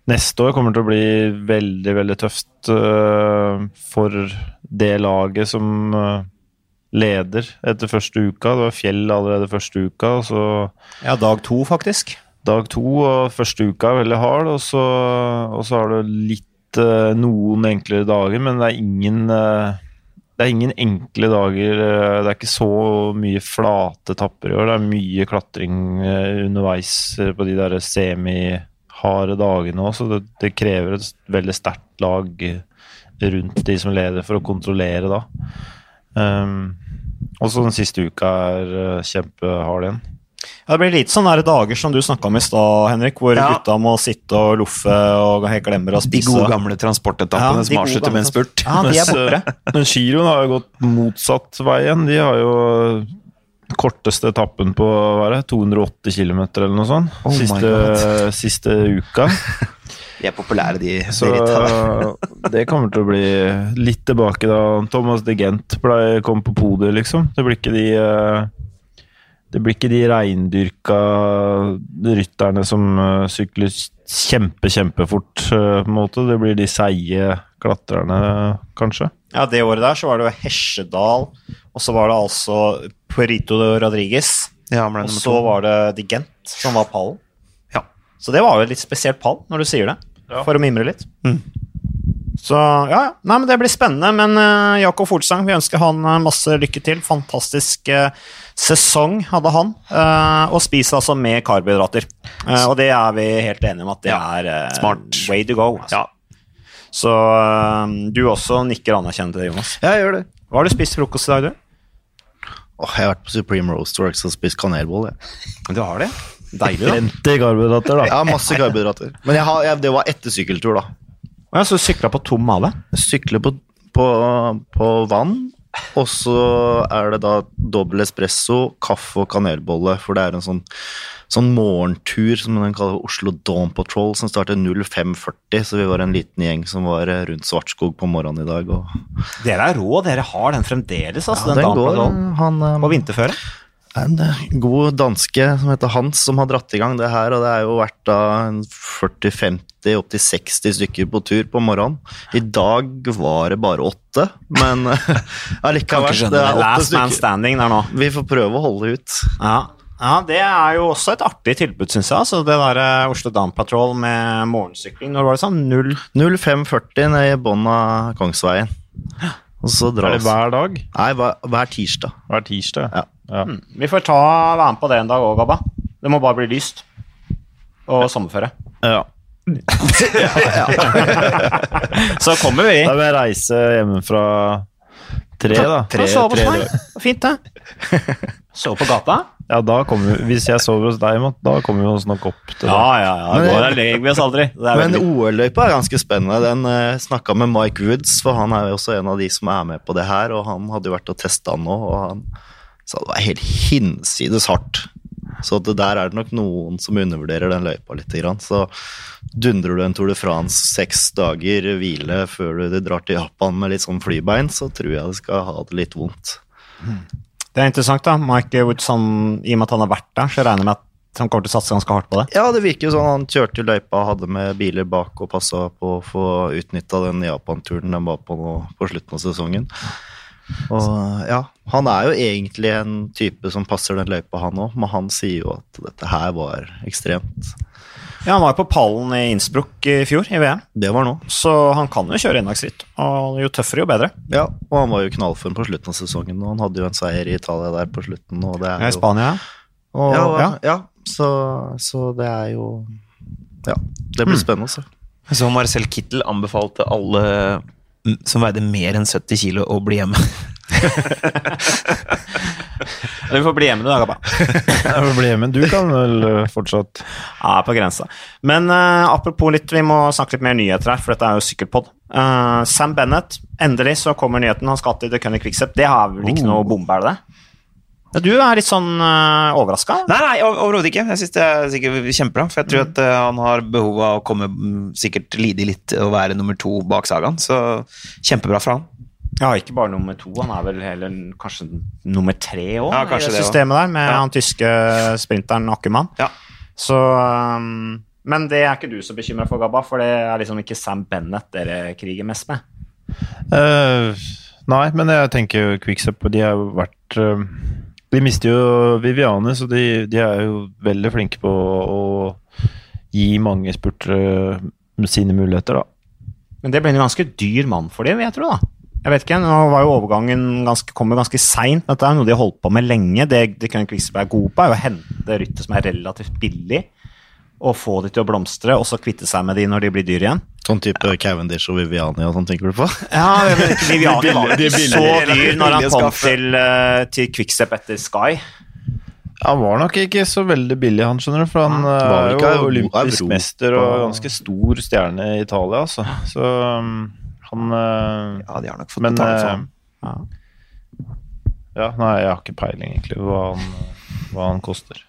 S4: Neste år kommer til å bli veldig, veldig tøft uh, for det laget som uh, leder etter første uka. Det var Fjell allerede første uka, og så
S1: Ja, dag to, faktisk.
S4: dag to og første uka er veldig hard, og så, og så har du litt noen enklere dager, men det er ingen det er ingen enkle dager. eh, Det er ikke så mye flate tapper i år. Det er mye klatring eh, underveis eh, på de der semiharde dagene òg, så det, det krever et veldig sterkt lag rundt de som leder, for å kontrollere da. Um, og så den siste uka er eh, kjempehard igjen.
S1: Ja, det blir litt sånne dager som du snakka om i stad, Henrik, hvor
S3: Ja.
S1: gutta må sitte og loffe og helt glemmer å
S3: De gode gamle transportetappene
S1: Ja,
S3: som avslutter med en spurt.
S1: Ja, de er [LAUGHS] borte.
S4: Men giroen har jo gått motsatt vei igjen. De har jo korteste etappen på hva er det, 280 km eller noe sånt.
S3: Oh
S4: siste, [LAUGHS] siste uka. [LAUGHS]
S3: De er populære, de.
S4: Så det kommer til å bli litt tilbake da Thomas de Gent ble, kom på podiet, liksom. Det blir ikke de eh, Det blir ikke de reindyrka rytterne som eh, sykler kjempe, kjempefort, eh, på en måte. Det blir de seige klatrerne, kanskje.
S1: Ja, det året der så var det jo Hesjedal, og så var det altså Puerito de Rodriguez,
S3: Ja,
S1: og så var det Digent som var pallen.
S3: Ja.
S1: Så det var jo et litt spesielt pall, når du sier det, for å mimre litt.
S3: Mm.
S1: Så ja, ja. Nei, men det blir spennende. Men uh, Jakob Fortsang vi ønsker han masse lykke til. Fantastisk eh, sesong hadde han. eh, og spiser altså med karbohydrater. Eh, og det er vi helt enige om at det
S3: Ja,
S1: er eh,
S3: smart.
S1: way to go. Altså.
S3: Ja.
S1: Så du også nikker anerkjennende til det, Jonas.
S2: Ja, jeg gjør det.
S1: Hva har du spist til frokost i dag, du?
S2: Åh, jeg har vært på Supreme Roast Works og spist kanelboll.
S1: Du har det? Deilig, da.
S4: Plenty karbohydrater, da.
S2: Ja, masse karbohydrater. Men jeg har, jeg, det var etter sykkeltur, da.
S1: Ja, så du sykla på tom mage?
S2: Sykle på, på, på vann, og så er det da dobbel espresso, kaffe og kanelbolle, for det er en sånn, sånn morgentur som den kaller Oslo Dawn Patrol, som starter 05.40, så vi var en liten gjeng som var rundt Svartskog på morgenen i dag. Og,
S1: Dere er rå, dere har den fremdeles, altså.
S2: ja,
S1: den
S2: den han, eh,
S1: på vinterføre.
S2: En god danske som heter Hans, som har dratt i gang det her. Og det er jo vært da 40-50, opptil 60 stykker på tur på morgenen. I dag var det bare åtte, men [LAUGHS] allikevel. Det er åtte
S1: Last man
S2: stykker.
S1: standing der nå.
S2: Vi får prøve å holde ut.
S1: Ja. ja, det er jo også et artig tilbud, syns jeg. Altså, det der eh, Oslo Down Patrol med morgensykling. Når var det sånn?
S2: 0540 ned i bånn av Kongsveien. Og så
S4: Er det hver dag?
S2: Nei, hver, hver tirsdag.
S4: Hver tirsdag?
S2: Ja.
S4: Ja.
S1: Vi får ta, være med på det en dag òg, Gabba. Det må bare bli lyst. Og sommerføre.
S4: ja. [LAUGHS]
S1: Så kommer vi.
S4: Da vil jeg reise hjemmefra tre, da.
S1: Tre, sove hos
S4: tre
S1: meg. Fint, det. [LAUGHS] Sove på gata?
S4: Ja, da kommer vi, Hvis jeg sover hos deg, da kommer vi oss nok opp til det.
S1: Ja, ja, ja.
S2: Men-
S1: Går der legger vi oss aldri. Det er
S2: Men. OL-løypa er ganske spennende. Den uh, snakka med Mike Woods, for han er jo også en av de som er med på det her. Og han hadde jo vært og testa nå, og han sa det var helt hinsides hardt. Så det der er det nok noen som undervurderer den løypa litt. Så dundrer du en Tour de France seks dager hvile før du drar til Japan med litt sånn flybein, så tror jeg du skal ha det litt vondt.
S1: Det er interessant, da. Mike Woodson, i og med at han har vært der, så regner jeg med at han kommer til å satse ganske hardt på det.
S2: Ja, det virker jo sånn. Han kjørte løypa, hadde med biler bak og passa på å få utnytta den Japan-turen den var på nå på slutten av sesongen. Og ja, han er jo egentlig en type som passer den løypa, han òg, men han sier jo at dette her var ekstremt.
S1: Ja, Han var jo på pallen i Innsbruck i fjor, i VM,
S2: Det var nå.
S1: så han kan jo kjøre innlagsritt. Og jo tøffere, jo bedre.
S2: Ja, og han var jo knallform på slutten av sesongen, og han hadde jo en seier i Italia der på slutten, og det er
S1: Ja, I
S2: Spania,
S1: Spania, ja. Og,
S2: Ja,
S1: ja.
S2: så, så det er jo Ja, det blir spennende å se.
S3: Så Marcel Kittel anbefalte alle mm, som veide mer enn 70 kilo, å bli hjemme. [LAUGHS]
S1: Du får bli hjemme, du da, Gabba. [LAUGHS]
S4: Jeg får bli hjemme. Du kan vel eh, fortsatt
S1: Ja, på grensa. Men uh, apropos litt, vi må snakke litt mer nyheter her, for dette er jo sykkelpod. Uh, Sam Bennett, endelig så kommer nyheten. Han skal til The Cunning Quickstep. Det har vel ikke noe bombe, er det det? Ja, Du er litt sånn uh, overraska?
S3: Nei, nei, overhodet ikke. Jeg syns det er sikkert kjempebra. For jeg tror at uh, han har behov av å komme mm, sikkert lide litt og være nummer to bak sagaen. Så kjempebra for han.
S1: Ja, ikke bare nummer to, han er vel heller kanskje nummer tre òg,
S3: Ja,
S1: i det
S3: det
S1: systemet der, med
S3: Ja.
S1: han tyske sprinteren Ackermann.
S3: Ja.
S1: Så um, Men det er ikke du så bekymra for, Gabba, for det er liksom ikke Sam Bennett dere kriger mest med.
S4: Uh, Nei, men jeg tenker jo Quicksup De har vært eh, De mister jo Viviane, så de, de er jo veldig flinke på å gi mange spurtere sine muligheter, da.
S1: Men det ble en ganske dyr mann for dem, vil jeg tro, da. Jeg vet ikke, nå var jo overgangen ganske, kom jo ganske seint. Dette er noe de har holdt på med lenge. Det det kan Quickstep er god på, er å hente rytter som er relativt billig, og få de til å blomstre, og så kvitte seg med de når de blir dyr igjen.
S2: Sånn type Cavendish og Viviani og sånn, tenker du på?
S1: Ja, men [LAUGHS] Viviani var ikke så dyr når han kom til, eh, til Quickstep etter Sky.
S4: Han var nok ikke så veldig billig, han, skjønner du. For han
S2: var
S4: eh, er jo olympisk mester og ganske stor stjerne i Italia, altså. Så um, han eh,
S3: Ja, de har nok fått
S4: Men
S3: betalt for ham.
S1: Ja.
S4: Ja, nei, jeg har ikke peiling, egentlig, hva han, hva han koster.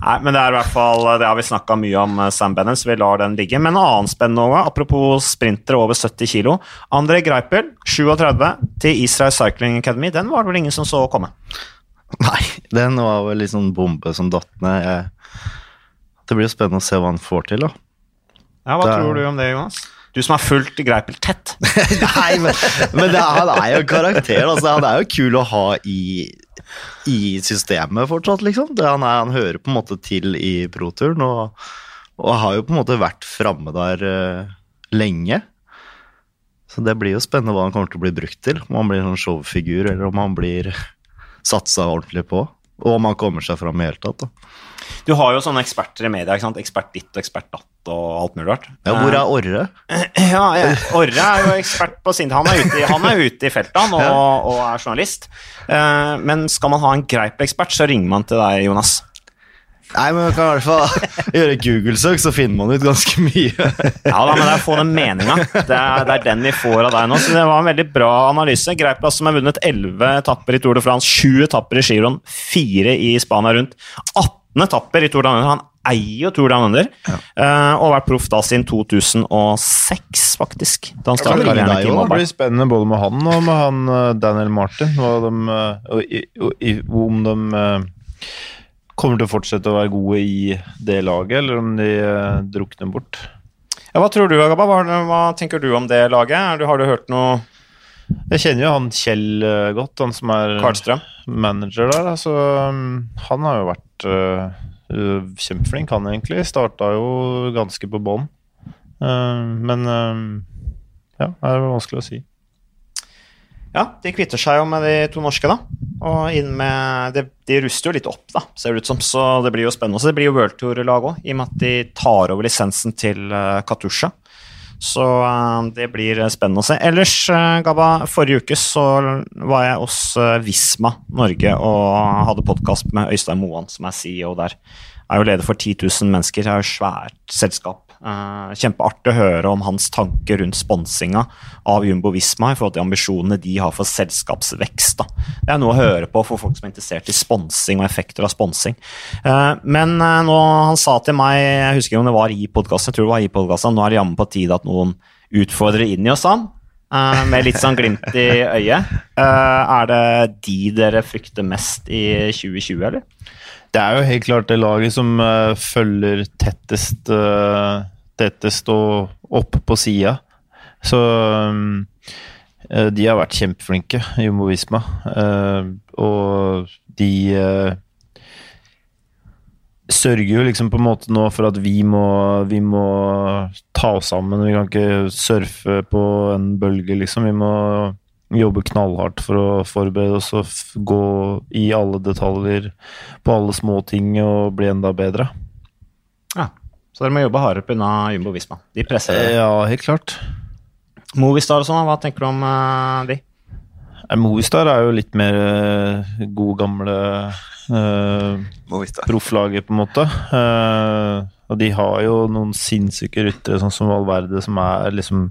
S1: Nei, men det er i hvert fall Det har vi snakka mye om eh, Sam Bennett, så vi lar den ligge. Men en annen spennende også, apropos sprintere over 70 kg. André Greipel, 37, til Israel Cycling Academy. Den var det vel ingen som så komme.
S2: Nei, den var vel litt sånn bombe som datt ned. Det blir jo spennende å se hva han får til, da.
S1: Ja, Hva
S2: Det
S1: tror du om det, Jonas? Du som har fulgt Greipel tett. [LAUGHS]
S2: Nei, men, men det, han er jo en karakter. Altså, han er jo kul å ha i, i systemet fortsatt, liksom. Det, han, er, han hører på en måte til i proturen, og, og har jo på en måte vært framme der uh, lenge. Så det blir jo spennende hva han kommer til å bli brukt til. Om han blir en sånn showfigur, eller om han blir satsa ordentlig på. Og om han kommer seg fram i hele tatt. Da.
S1: Du har jo sånne eksperter i media. ikke sant? Ekspert ditt og ekspert datt og alt mulig rart.
S2: Ja, hvor er Orre? [CLEARS THROAT]
S1: Ja, ja. Orre er jo ekspert på sin Han er ute i, han er ute i feltet han, og, og er journalist. Eh, men skal man ha en greip ekspert, så ringer man til deg, Jonas.
S2: Nei, men man kan i hvert fall [LAUGHS] gjøre Google-søk, så finner man ut ganske mye. [LAUGHS]
S1: Ja da, men det er å få den meninga. Det, det er den vi får av deg nå. Så det var en veldig bra analyse. Greipel som har vunnet 11 etapper i Tour de France, 7 etapper i Giron, 4 i Spania rundt. 18 etapper i Tour Down Under. Han eier jo Tour Down Under, eh, og har vært proff da siden 2006, faktisk. Da han startet karrieren i Team
S4: Det blir spennende både med han og med han eh, Daniel Martin. og, de, eh, og, og, i- om de eh, kommer til å fortsette å være gode i det laget, eller om de eh, drukner bort.
S1: Ja, hva tror du, Agaba? Hva, hva tenker du om det laget? Du, har du hørt noe
S4: Jeg kjenner jo han Kjell eh, godt, han som er
S1: Karlstrøm?
S4: manager der. Altså, um, han har jo vært eh, uh, kjempeflink, han egentlig. Starta jo ganske på bånn. Uh, men uh, ja, det er vanskelig å si.
S1: Ja, de kvitter seg jo med de to norske, da. Og inn med de, De ruster jo litt opp, da, ser det ut som. Så det blir jo spennende. Så det blir jo World Tour-lag òg, i og med at de tar over lisensen til Katusha. Så eh, det blir spennende å se. Ellers, uh, Gabba, forrige uke så var jeg hos eh, Visma Norge og hadde podkast med Øystein Moan, som er CEO der. Jeg Er jo leder for 10 000 mennesker, jeg er jo svært selskap. Eh, kjempeartig å høre om hans tanker rundt sponsinga av Jumbo Visma i forhold til ambisjonene de har for selskapsvekst. Da. Det er noe å høre på for folk som er interessert i sponsing og effekter av sponsing. Eh, men eh, nå, han sa til meg, jeg husker ikke om det var i podkasten, jeg tror det var i podkasten, nå er det jammen på tide at noen utfordrer inn i oss, han. Med litt sånn glimt i øyet. Er det de dere frykter mest i 2020, eller?
S4: Det er jo helt klart det laget som følger tettest, eh, tettest stå opp på sida. Så um, eh, de har vært kjempeflinke, Jumbo Visma. Eh, og de eh, sørger jo liksom på en måte nå for at vi må, vi må ta oss sammen. Vi kan ikke surfe på en bølge, liksom. Vi må jobbe knallhardt for å forberede oss og gå i alle detaljer på alle små ting og bli enda bedre.
S1: Ja. Så dere må jobbe hardere pga. Jumbo Visma. De presser dere.
S4: Ja, helt klart.
S1: Movistar og sånn, hva tenker du om uh, de?
S4: Eh, Movistar er jo litt mer uh, god gamle
S3: uh,
S4: profflaget, på en måte. Uh, og de har jo noen sinnssyke ryttere, sånn som Valverde, som er liksom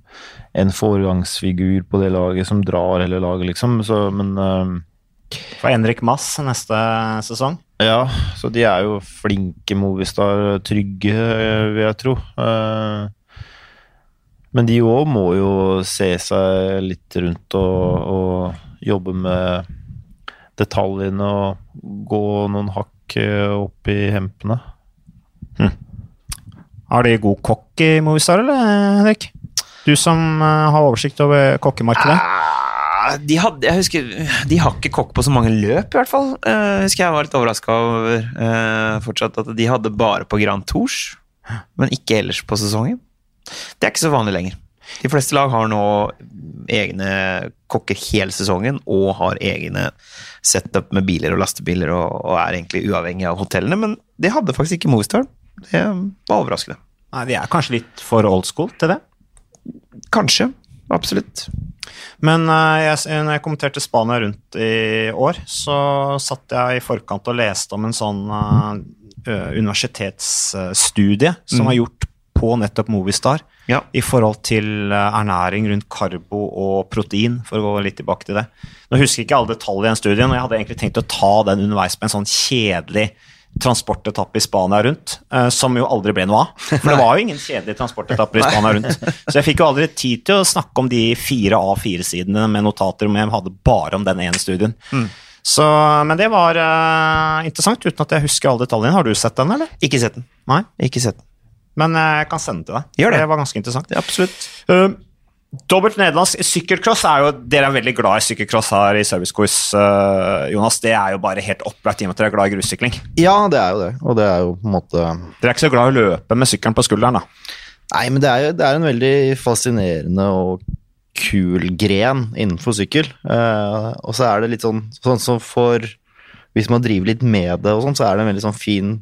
S4: en foregangsfigur på det laget, som drar hele laget, liksom. Så, men uh,
S1: For Henrik Mass neste sesong?
S4: Ja, så de er jo flinke Movistar, trygge, vil jeg tro. Eh, men de òg må jo se seg litt rundt og, og jobbe med detaljene og gå noen hakk eh, opp i hempene.
S1: Har de god kokk i Movistar, eller, Henrik? Du som eh, har oversikt over kokkemarkedet.
S3: Ah, De, hadde, jeg husker, de har ikke kokk på så mange løp, i hvert fall. Jeg husker jeg var litt overraska over eh, fortsatt at de hadde bare på Grand Tours, men ikke ellers på sesongen. Det er ikke så vanlig lenger. De fleste lag har nå egne kokker hele sesongen og har egne setup med biler og lastebiler og, og er egentlig uavhengig av hotellene, men det hadde faktisk ikke Movistar. Det var overraskende.
S1: Nei, De er kanskje litt for old school til det.
S3: Kanskje. Absolutt.
S1: Men eh, jeg, når jeg kommenterte Spania rundt i år, så satt jeg i forkant og leste om en sånn eh, universitetsstudie som var gjort på nettopp Movistar
S3: Ja.
S1: i forhold til eh, ernæring rundt karbo og protein, for å gå litt tilbake til det. Nå husker jeg ikke alle detaljer i den studien, og jeg hadde egentlig tenkt å ta den underveis på en sånn kjedelig transportetappe i Spania rundt, eh, som jo aldri ble noe av. For det var jo ingen kjedelige transportetapper i Spania rundt. Så jeg fikk jo aldri tid til å snakke om de fire A4-sidene med notater, om jeg hadde bare om den ene studien. Så, men det var uh, interessant, uten at jeg husker alle detaljene. Har du sett den, eller?
S3: Ikke sett den.
S1: Nei?
S3: Ikke sett den.
S1: Men eh, jeg kan sende den til deg.
S3: Gjør det.
S1: Det var ganske interessant.
S3: Absolutt.
S1: Uh, Dobbelt nederlandsk sykkelcross er jo Dere er veldig glad i sykkelcross her i servicekurs, uh, Jonas. Det er jo bare helt opplagt i og med at dere er glad i grussykling.
S2: Ja, det er jo det. Og det er jo på en måte
S1: Dere er ikke så glad i å løpe med sykkelen på skulderen, da.
S2: Nei, men det er jo det er en veldig fascinerende og kul gren innenfor sykkel. Uh, og så er det litt sånn sånn som for Hvis man driver litt med det og sånn, så er det en veldig sånn fin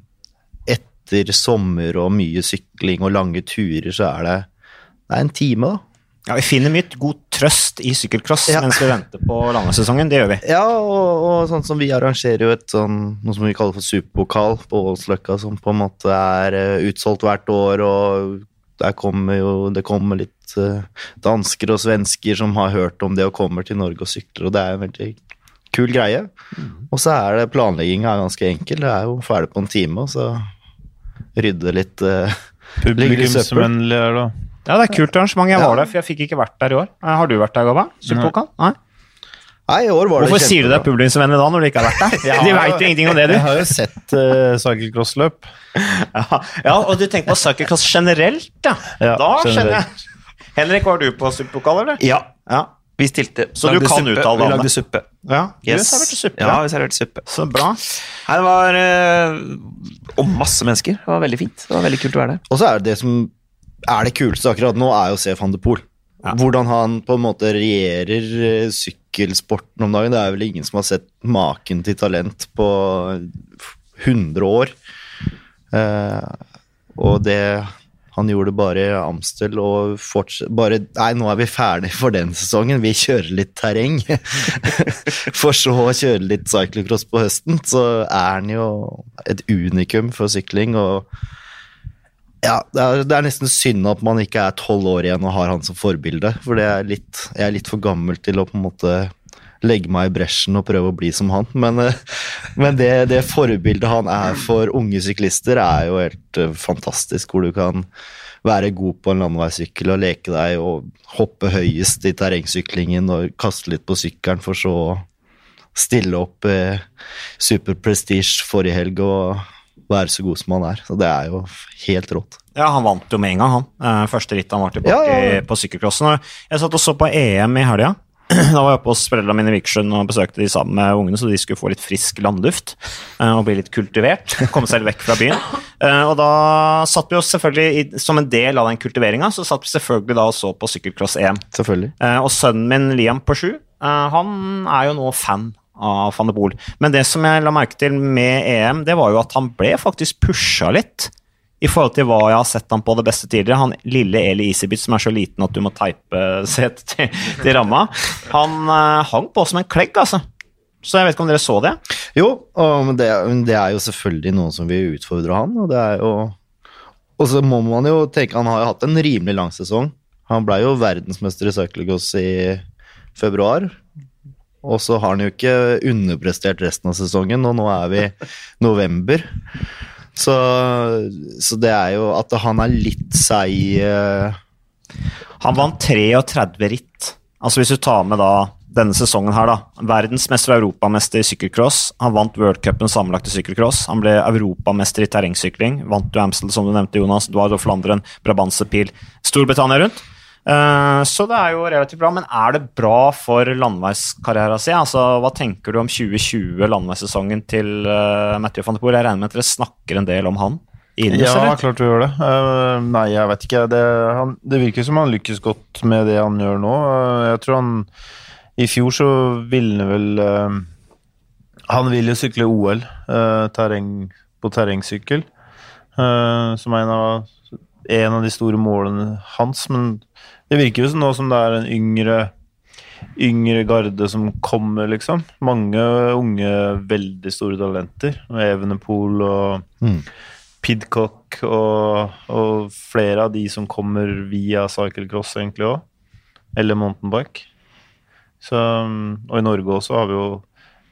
S2: Etter sommer og mye sykling og lange turer, så er det Det er en time, da.
S1: Ja, Vi finner mye god trøst i sykkelcross
S2: Ja.
S1: mens vi venter på langesesongen. Det gjør vi.
S2: Ja, og, og sånn som vi arrangerer jo et sånn noe som vi kaller for superpokal på Ålsløkka, som på en måte er eh, utsolgt hvert år, og der kommer jo det kommer litt eh, dansker og svensker som har hørt om det og kommer til Norge og sykler, og det er en veldig kul greie. Og så er det planlegginga ganske enkel, det er jo ferdig på en time, og så rydde litt Uh.
S4: Publikumsvennlig er det.
S1: Ja, det er kult arrangement. Jeg var der, for jeg fikk ikke vært der i år. Eh, Har du vært der, Gabba? Superpokal? Nei.
S2: Nei, i år var det
S1: Hvorfor sier du det er publikumsvennlig da, når du ikke har vært der? [LAUGHS] De veit jo ingenting om det, du.
S4: Jeg har jo sett uh, cyclecrossløp. [LAUGHS]
S1: Ja, ja, og du tenker på cyclecross generelt, ja.
S4: Ja,
S1: da skjønner jeg. Henrik, var du på superpokal, eller?
S3: Ja,
S1: Ja.
S3: vi stilte.
S1: Så du
S3: Lagde
S1: kan
S3: suppe.
S1: uttale
S3: Vi lagde suppe.
S1: ja.
S3: Yes.
S1: Du serverte suppe.
S3: Ja, vi serverte suppe.
S1: Så bra.
S3: Nei, det var uh, Og masse mennesker. Det var veldig fint. Det var veldig kult å være der.
S2: Og så er det det som er det kuleste akkurat nå, er jo å se van de Poel.
S1: Ja.
S2: Hvordan han på en måte regjerer eh, sykkelsporten om dagen. Det er vel ingen som har sett maken til talent på 100 år. Eh, og det han gjorde bare i Amstel og fortsatt bare Nei, nå er vi ferdig for den sesongen. Vi kjører litt terreng. [LAUGHS] for så å kjøre litt cyclocross på høsten. Så er han jo et unikum for sykling. og ja, det er, det er nesten synd at man ikke er tolv år igjen og har han som forbilde. For er litt, jeg er litt for gammel til å på en måte legge meg i bresjen og prøve å bli som han. Men, eh, men det, det forbildet han er for unge syklister, er jo helt eh, fantastisk. Hvor du kan være god på en landeveissykkel og leke deg og hoppe høyest i terrengsyklingen og kaste litt på sykkelen, for så å stille opp eh, superprestige forrige helg og være så god som han er. Så det er jo helt rått.
S1: Ja, han vant jo med en gang, han. Eh, Første ritt han var tilbake
S2: Ja, ja, ja.
S1: på sykkelcrossen. Jeg satt og så på EM i helga. [CLEARS THROAT] Da var jeg oppe hos foreldrene mine i Vikersund og besøkte de sammen med ungene, så de skulle få litt frisk landluft eh, og bli litt kultivert. Komme seg vekk fra byen. Eh, og da satt vi jo selvfølgelig, som en del av den kultiveringa, så satt vi selvfølgelig da og så på sykkelcross-EM.
S2: Selvfølgelig.
S1: Og sønnen min Liam på sju, han er jo nå fan av van de Boel. Men det som jeg la merke til med EM, det var jo at han ble faktisk pusha litt. I forhold til hva jeg har sett han på det beste tidligere. Han lille Eli Isibit som er så liten at du må teipe setet til, til ramma. Han eh, hang på som en klegg, altså. Så jeg vet ikke om dere så det?
S2: Jo, men det, det er jo selvfølgelig noen som vil utfordre han, og det er jo Og så må man jo tenke Han har jo hatt en rimelig lang sesong. Han blei jo verdensmester i cyclocross i februar. Og så har han jo ikke underprestert resten av sesongen, og nå er vi [LAUGHS] november. Så, så det er jo at han er litt seig uh...
S1: Han vant 33 ritt. Altså hvis du tar med da denne sesongen her, da. Verdensmester og europamester i sykkelcross. Han vant worldcupen sammenlagt i sykkelcross. Han ble europamester i terrengsykling. Vant du Amstel, som du nevnte, Jonas. Dward of Flandern, Brabantse Pil. Storbritannia rundt. Eh, så det er jo relativt bra, men er det bra for landeveiskarrieren sin? Altså, hva tenker du om 2020, landeveissesongen til uh, Mathieu van de Poel? Jeg regner med at dere snakker en del om han? i
S4: Ja,
S1: eller?
S4: klart du gjør det. Uh, nei, jeg vet ikke. Det, han, det virker som han lykkes godt med det han gjør nå. Uh, jeg tror han I fjor så ville han vel uh, Han vil jo sykle OL eh, terreng, på terrengsykkel, eh, som er en av, en av de store målene hans. Men det virker jo som nå som det er en yngre yngre garde som kommer, liksom. Mange unge, veldig store talenter. Evenepool og
S2: Mm.
S4: Pidcock og, og flere av de som kommer via cyclecross, egentlig òg. Eller mountainbike. Så, og i Norge også har vi jo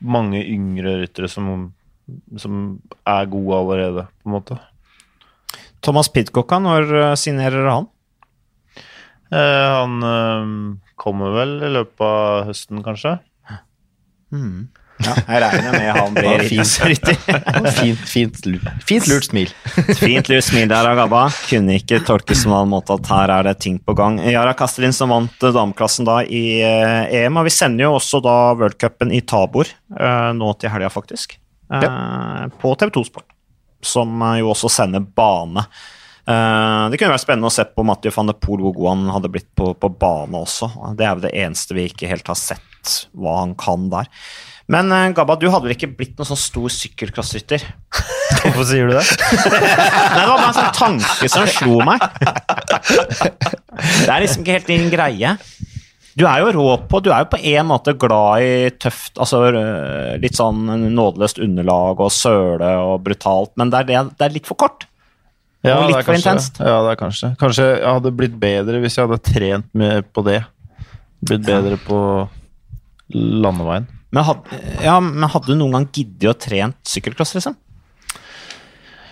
S4: mange yngre ryttere som, som er gode allerede, på en måte.
S1: Thomas Pidcock, når uh, signerer han?
S4: Eh, han eh, kommer vel i løpet av høsten, kanskje.
S1: Ja, jeg regner med han blir fint, [LAUGHS]
S2: Fint, fint, lu- fint lurt smil. [LAUGHS]
S1: Fint lurt smil der Agaba. Gabba. Kunne ikke tolkes som en annen måte at her er det ting på gang. Yara Kastelin som vant eh, dameklassen da i eh, EM, og vi sender jo også da worldcupen i Tabor eh, nå til helga, faktisk. Eh, På TV2 Sport, som jo også sender bane. Eh, det kunne vært spennende å se på Mathieu van de Poel hvor god han hadde blitt på, på bane også. Det er jo det eneste vi ikke helt har sett hva han kan der. Men eh, Gabba, du hadde vel ikke blitt noen sånn stor sykkelcrossrytter? [LAUGHS]
S4: Hvorfor sier du det? [LAUGHS]
S1: Nei, det var bare en sånn tanke som slo meg. Det er liksom ikke helt din greie. Du er jo rå på Du er jo på en måte glad i tøft, altså øh, litt sånn nådeløst underlag og søle og brutalt, men det er, det, det er litt for kort.
S4: Ja,
S1: Og litt
S4: det
S1: for
S4: kanskje-
S1: intenst.
S4: Ja, det er kanskje. Kanskje jeg hadde blitt bedre hvis jeg hadde trent med på det. Blitt bedre på landeveien.
S1: Men, hadde, ja, men hadde du noen gang giddet å trent sykkelcross, liksom?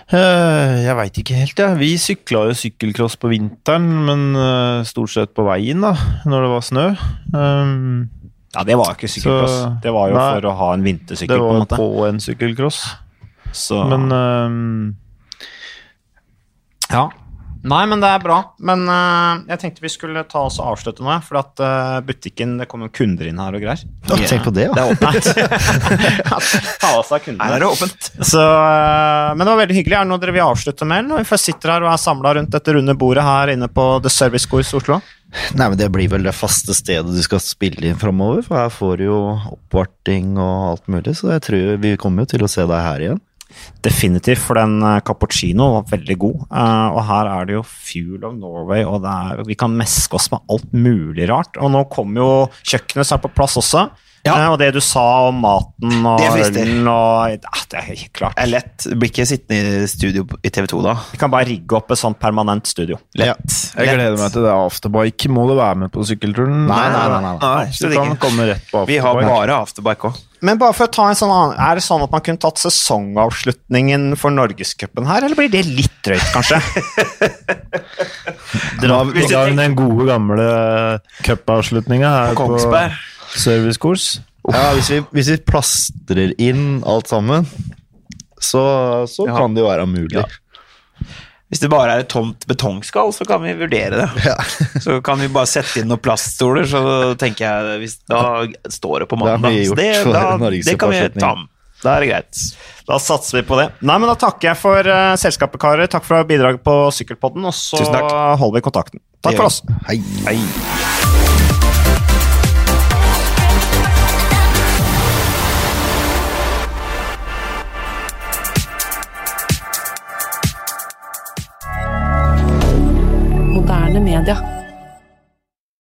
S4: Eh, Jeg veit ikke helt, jeg. Vi sykla jo sykkelcross på vinteren, men eh, stort sett på veien, da, når det var snø. Um,
S1: Ja, det var jo ikke sykkelcross.
S4: Så-
S1: det var jo
S4: Nei.
S1: for å ha en vintersykkel, på en
S4: var
S1: måte.
S4: på en sykkelcross.
S1: Så,
S4: Men um,
S1: Ja. Nei, men det er bra. Men uh, jeg tenkte vi skulle ta oss og avslutte nå, for at uh, butikken Det kommer kunder inn her og greier.
S2: Tenk på det,
S1: Det er åpent. [LAUGHS] ta oss av kundene.
S3: Her er det åpent.
S1: Så, uh, men det var veldig hyggelig. Er det noe dere vil avslutte med? Når vi først sitter her og er samla rundt dette runde bordet her inne på The Service Course Oslo?
S2: Nei, men Det blir vel det faste stedet du skal spille inn framover, for her får du jo oppvarting og alt mulig, så jeg tror vi kommer jo til å se deg her igjen.
S1: Definitivt, for den eh, cappuccino var veldig god. Eh, og her er det jo Fuel of Norway, og er, vi kan meske oss med alt mulig rart. Og nå kommer jo kjøkkenet seg på plass også.
S3: Ja.
S1: Og det du sa om maten og
S3: Det
S1: ølen og ja, Det er helt klart.
S3: Det er lett. Du blir ikke sittende i studio i TV 2 da.
S1: Vi kan bare rigge opp et sånt permanent studio.
S3: Lett.
S4: jeg gleder meg til det afterbike. Må du være med på sykkelturen?
S2: Nei, nei, nei, nei.
S3: Nei,
S4: Du
S3: slett
S4: kan
S3: ikke.
S4: komme rett på
S3: Vi har bare afterbike òg.
S1: Men bare for å ta en sånn annen, Er det sånn at man kunne tatt sesongavslutningen for Norgescupen her, eller blir det litt drøyt, kanskje? [LAUGHS]
S4: Dra i gang den gode, gamle cupavslutninga her
S3: På
S4: på,
S3: Kongsberg.
S4: Servicekurs.
S2: Ja, hvis vi, hvis vi plastrer inn alt sammen, så, så
S3: Ja.
S2: kan det jo være mulig.
S3: Ja. Hvis det bare er et tomt betongskall, så kan vi vurdere det.
S2: Ja. [LAUGHS]
S3: Så kan vi bare sette inn noen plaststoler, så tenker jeg hvis, Da står det på
S2: mandag.
S3: det, da, det kan vi ta med.
S4: Da er det greit.
S1: Da satser vi på det. Nei, men Da takker jeg for uh, selskapet, karer. Takk for bidraget på Sykkelpodden, og så holder vi kontakten. Takk for oss.
S2: Hei.
S4: Hei.
S5: Moderne media.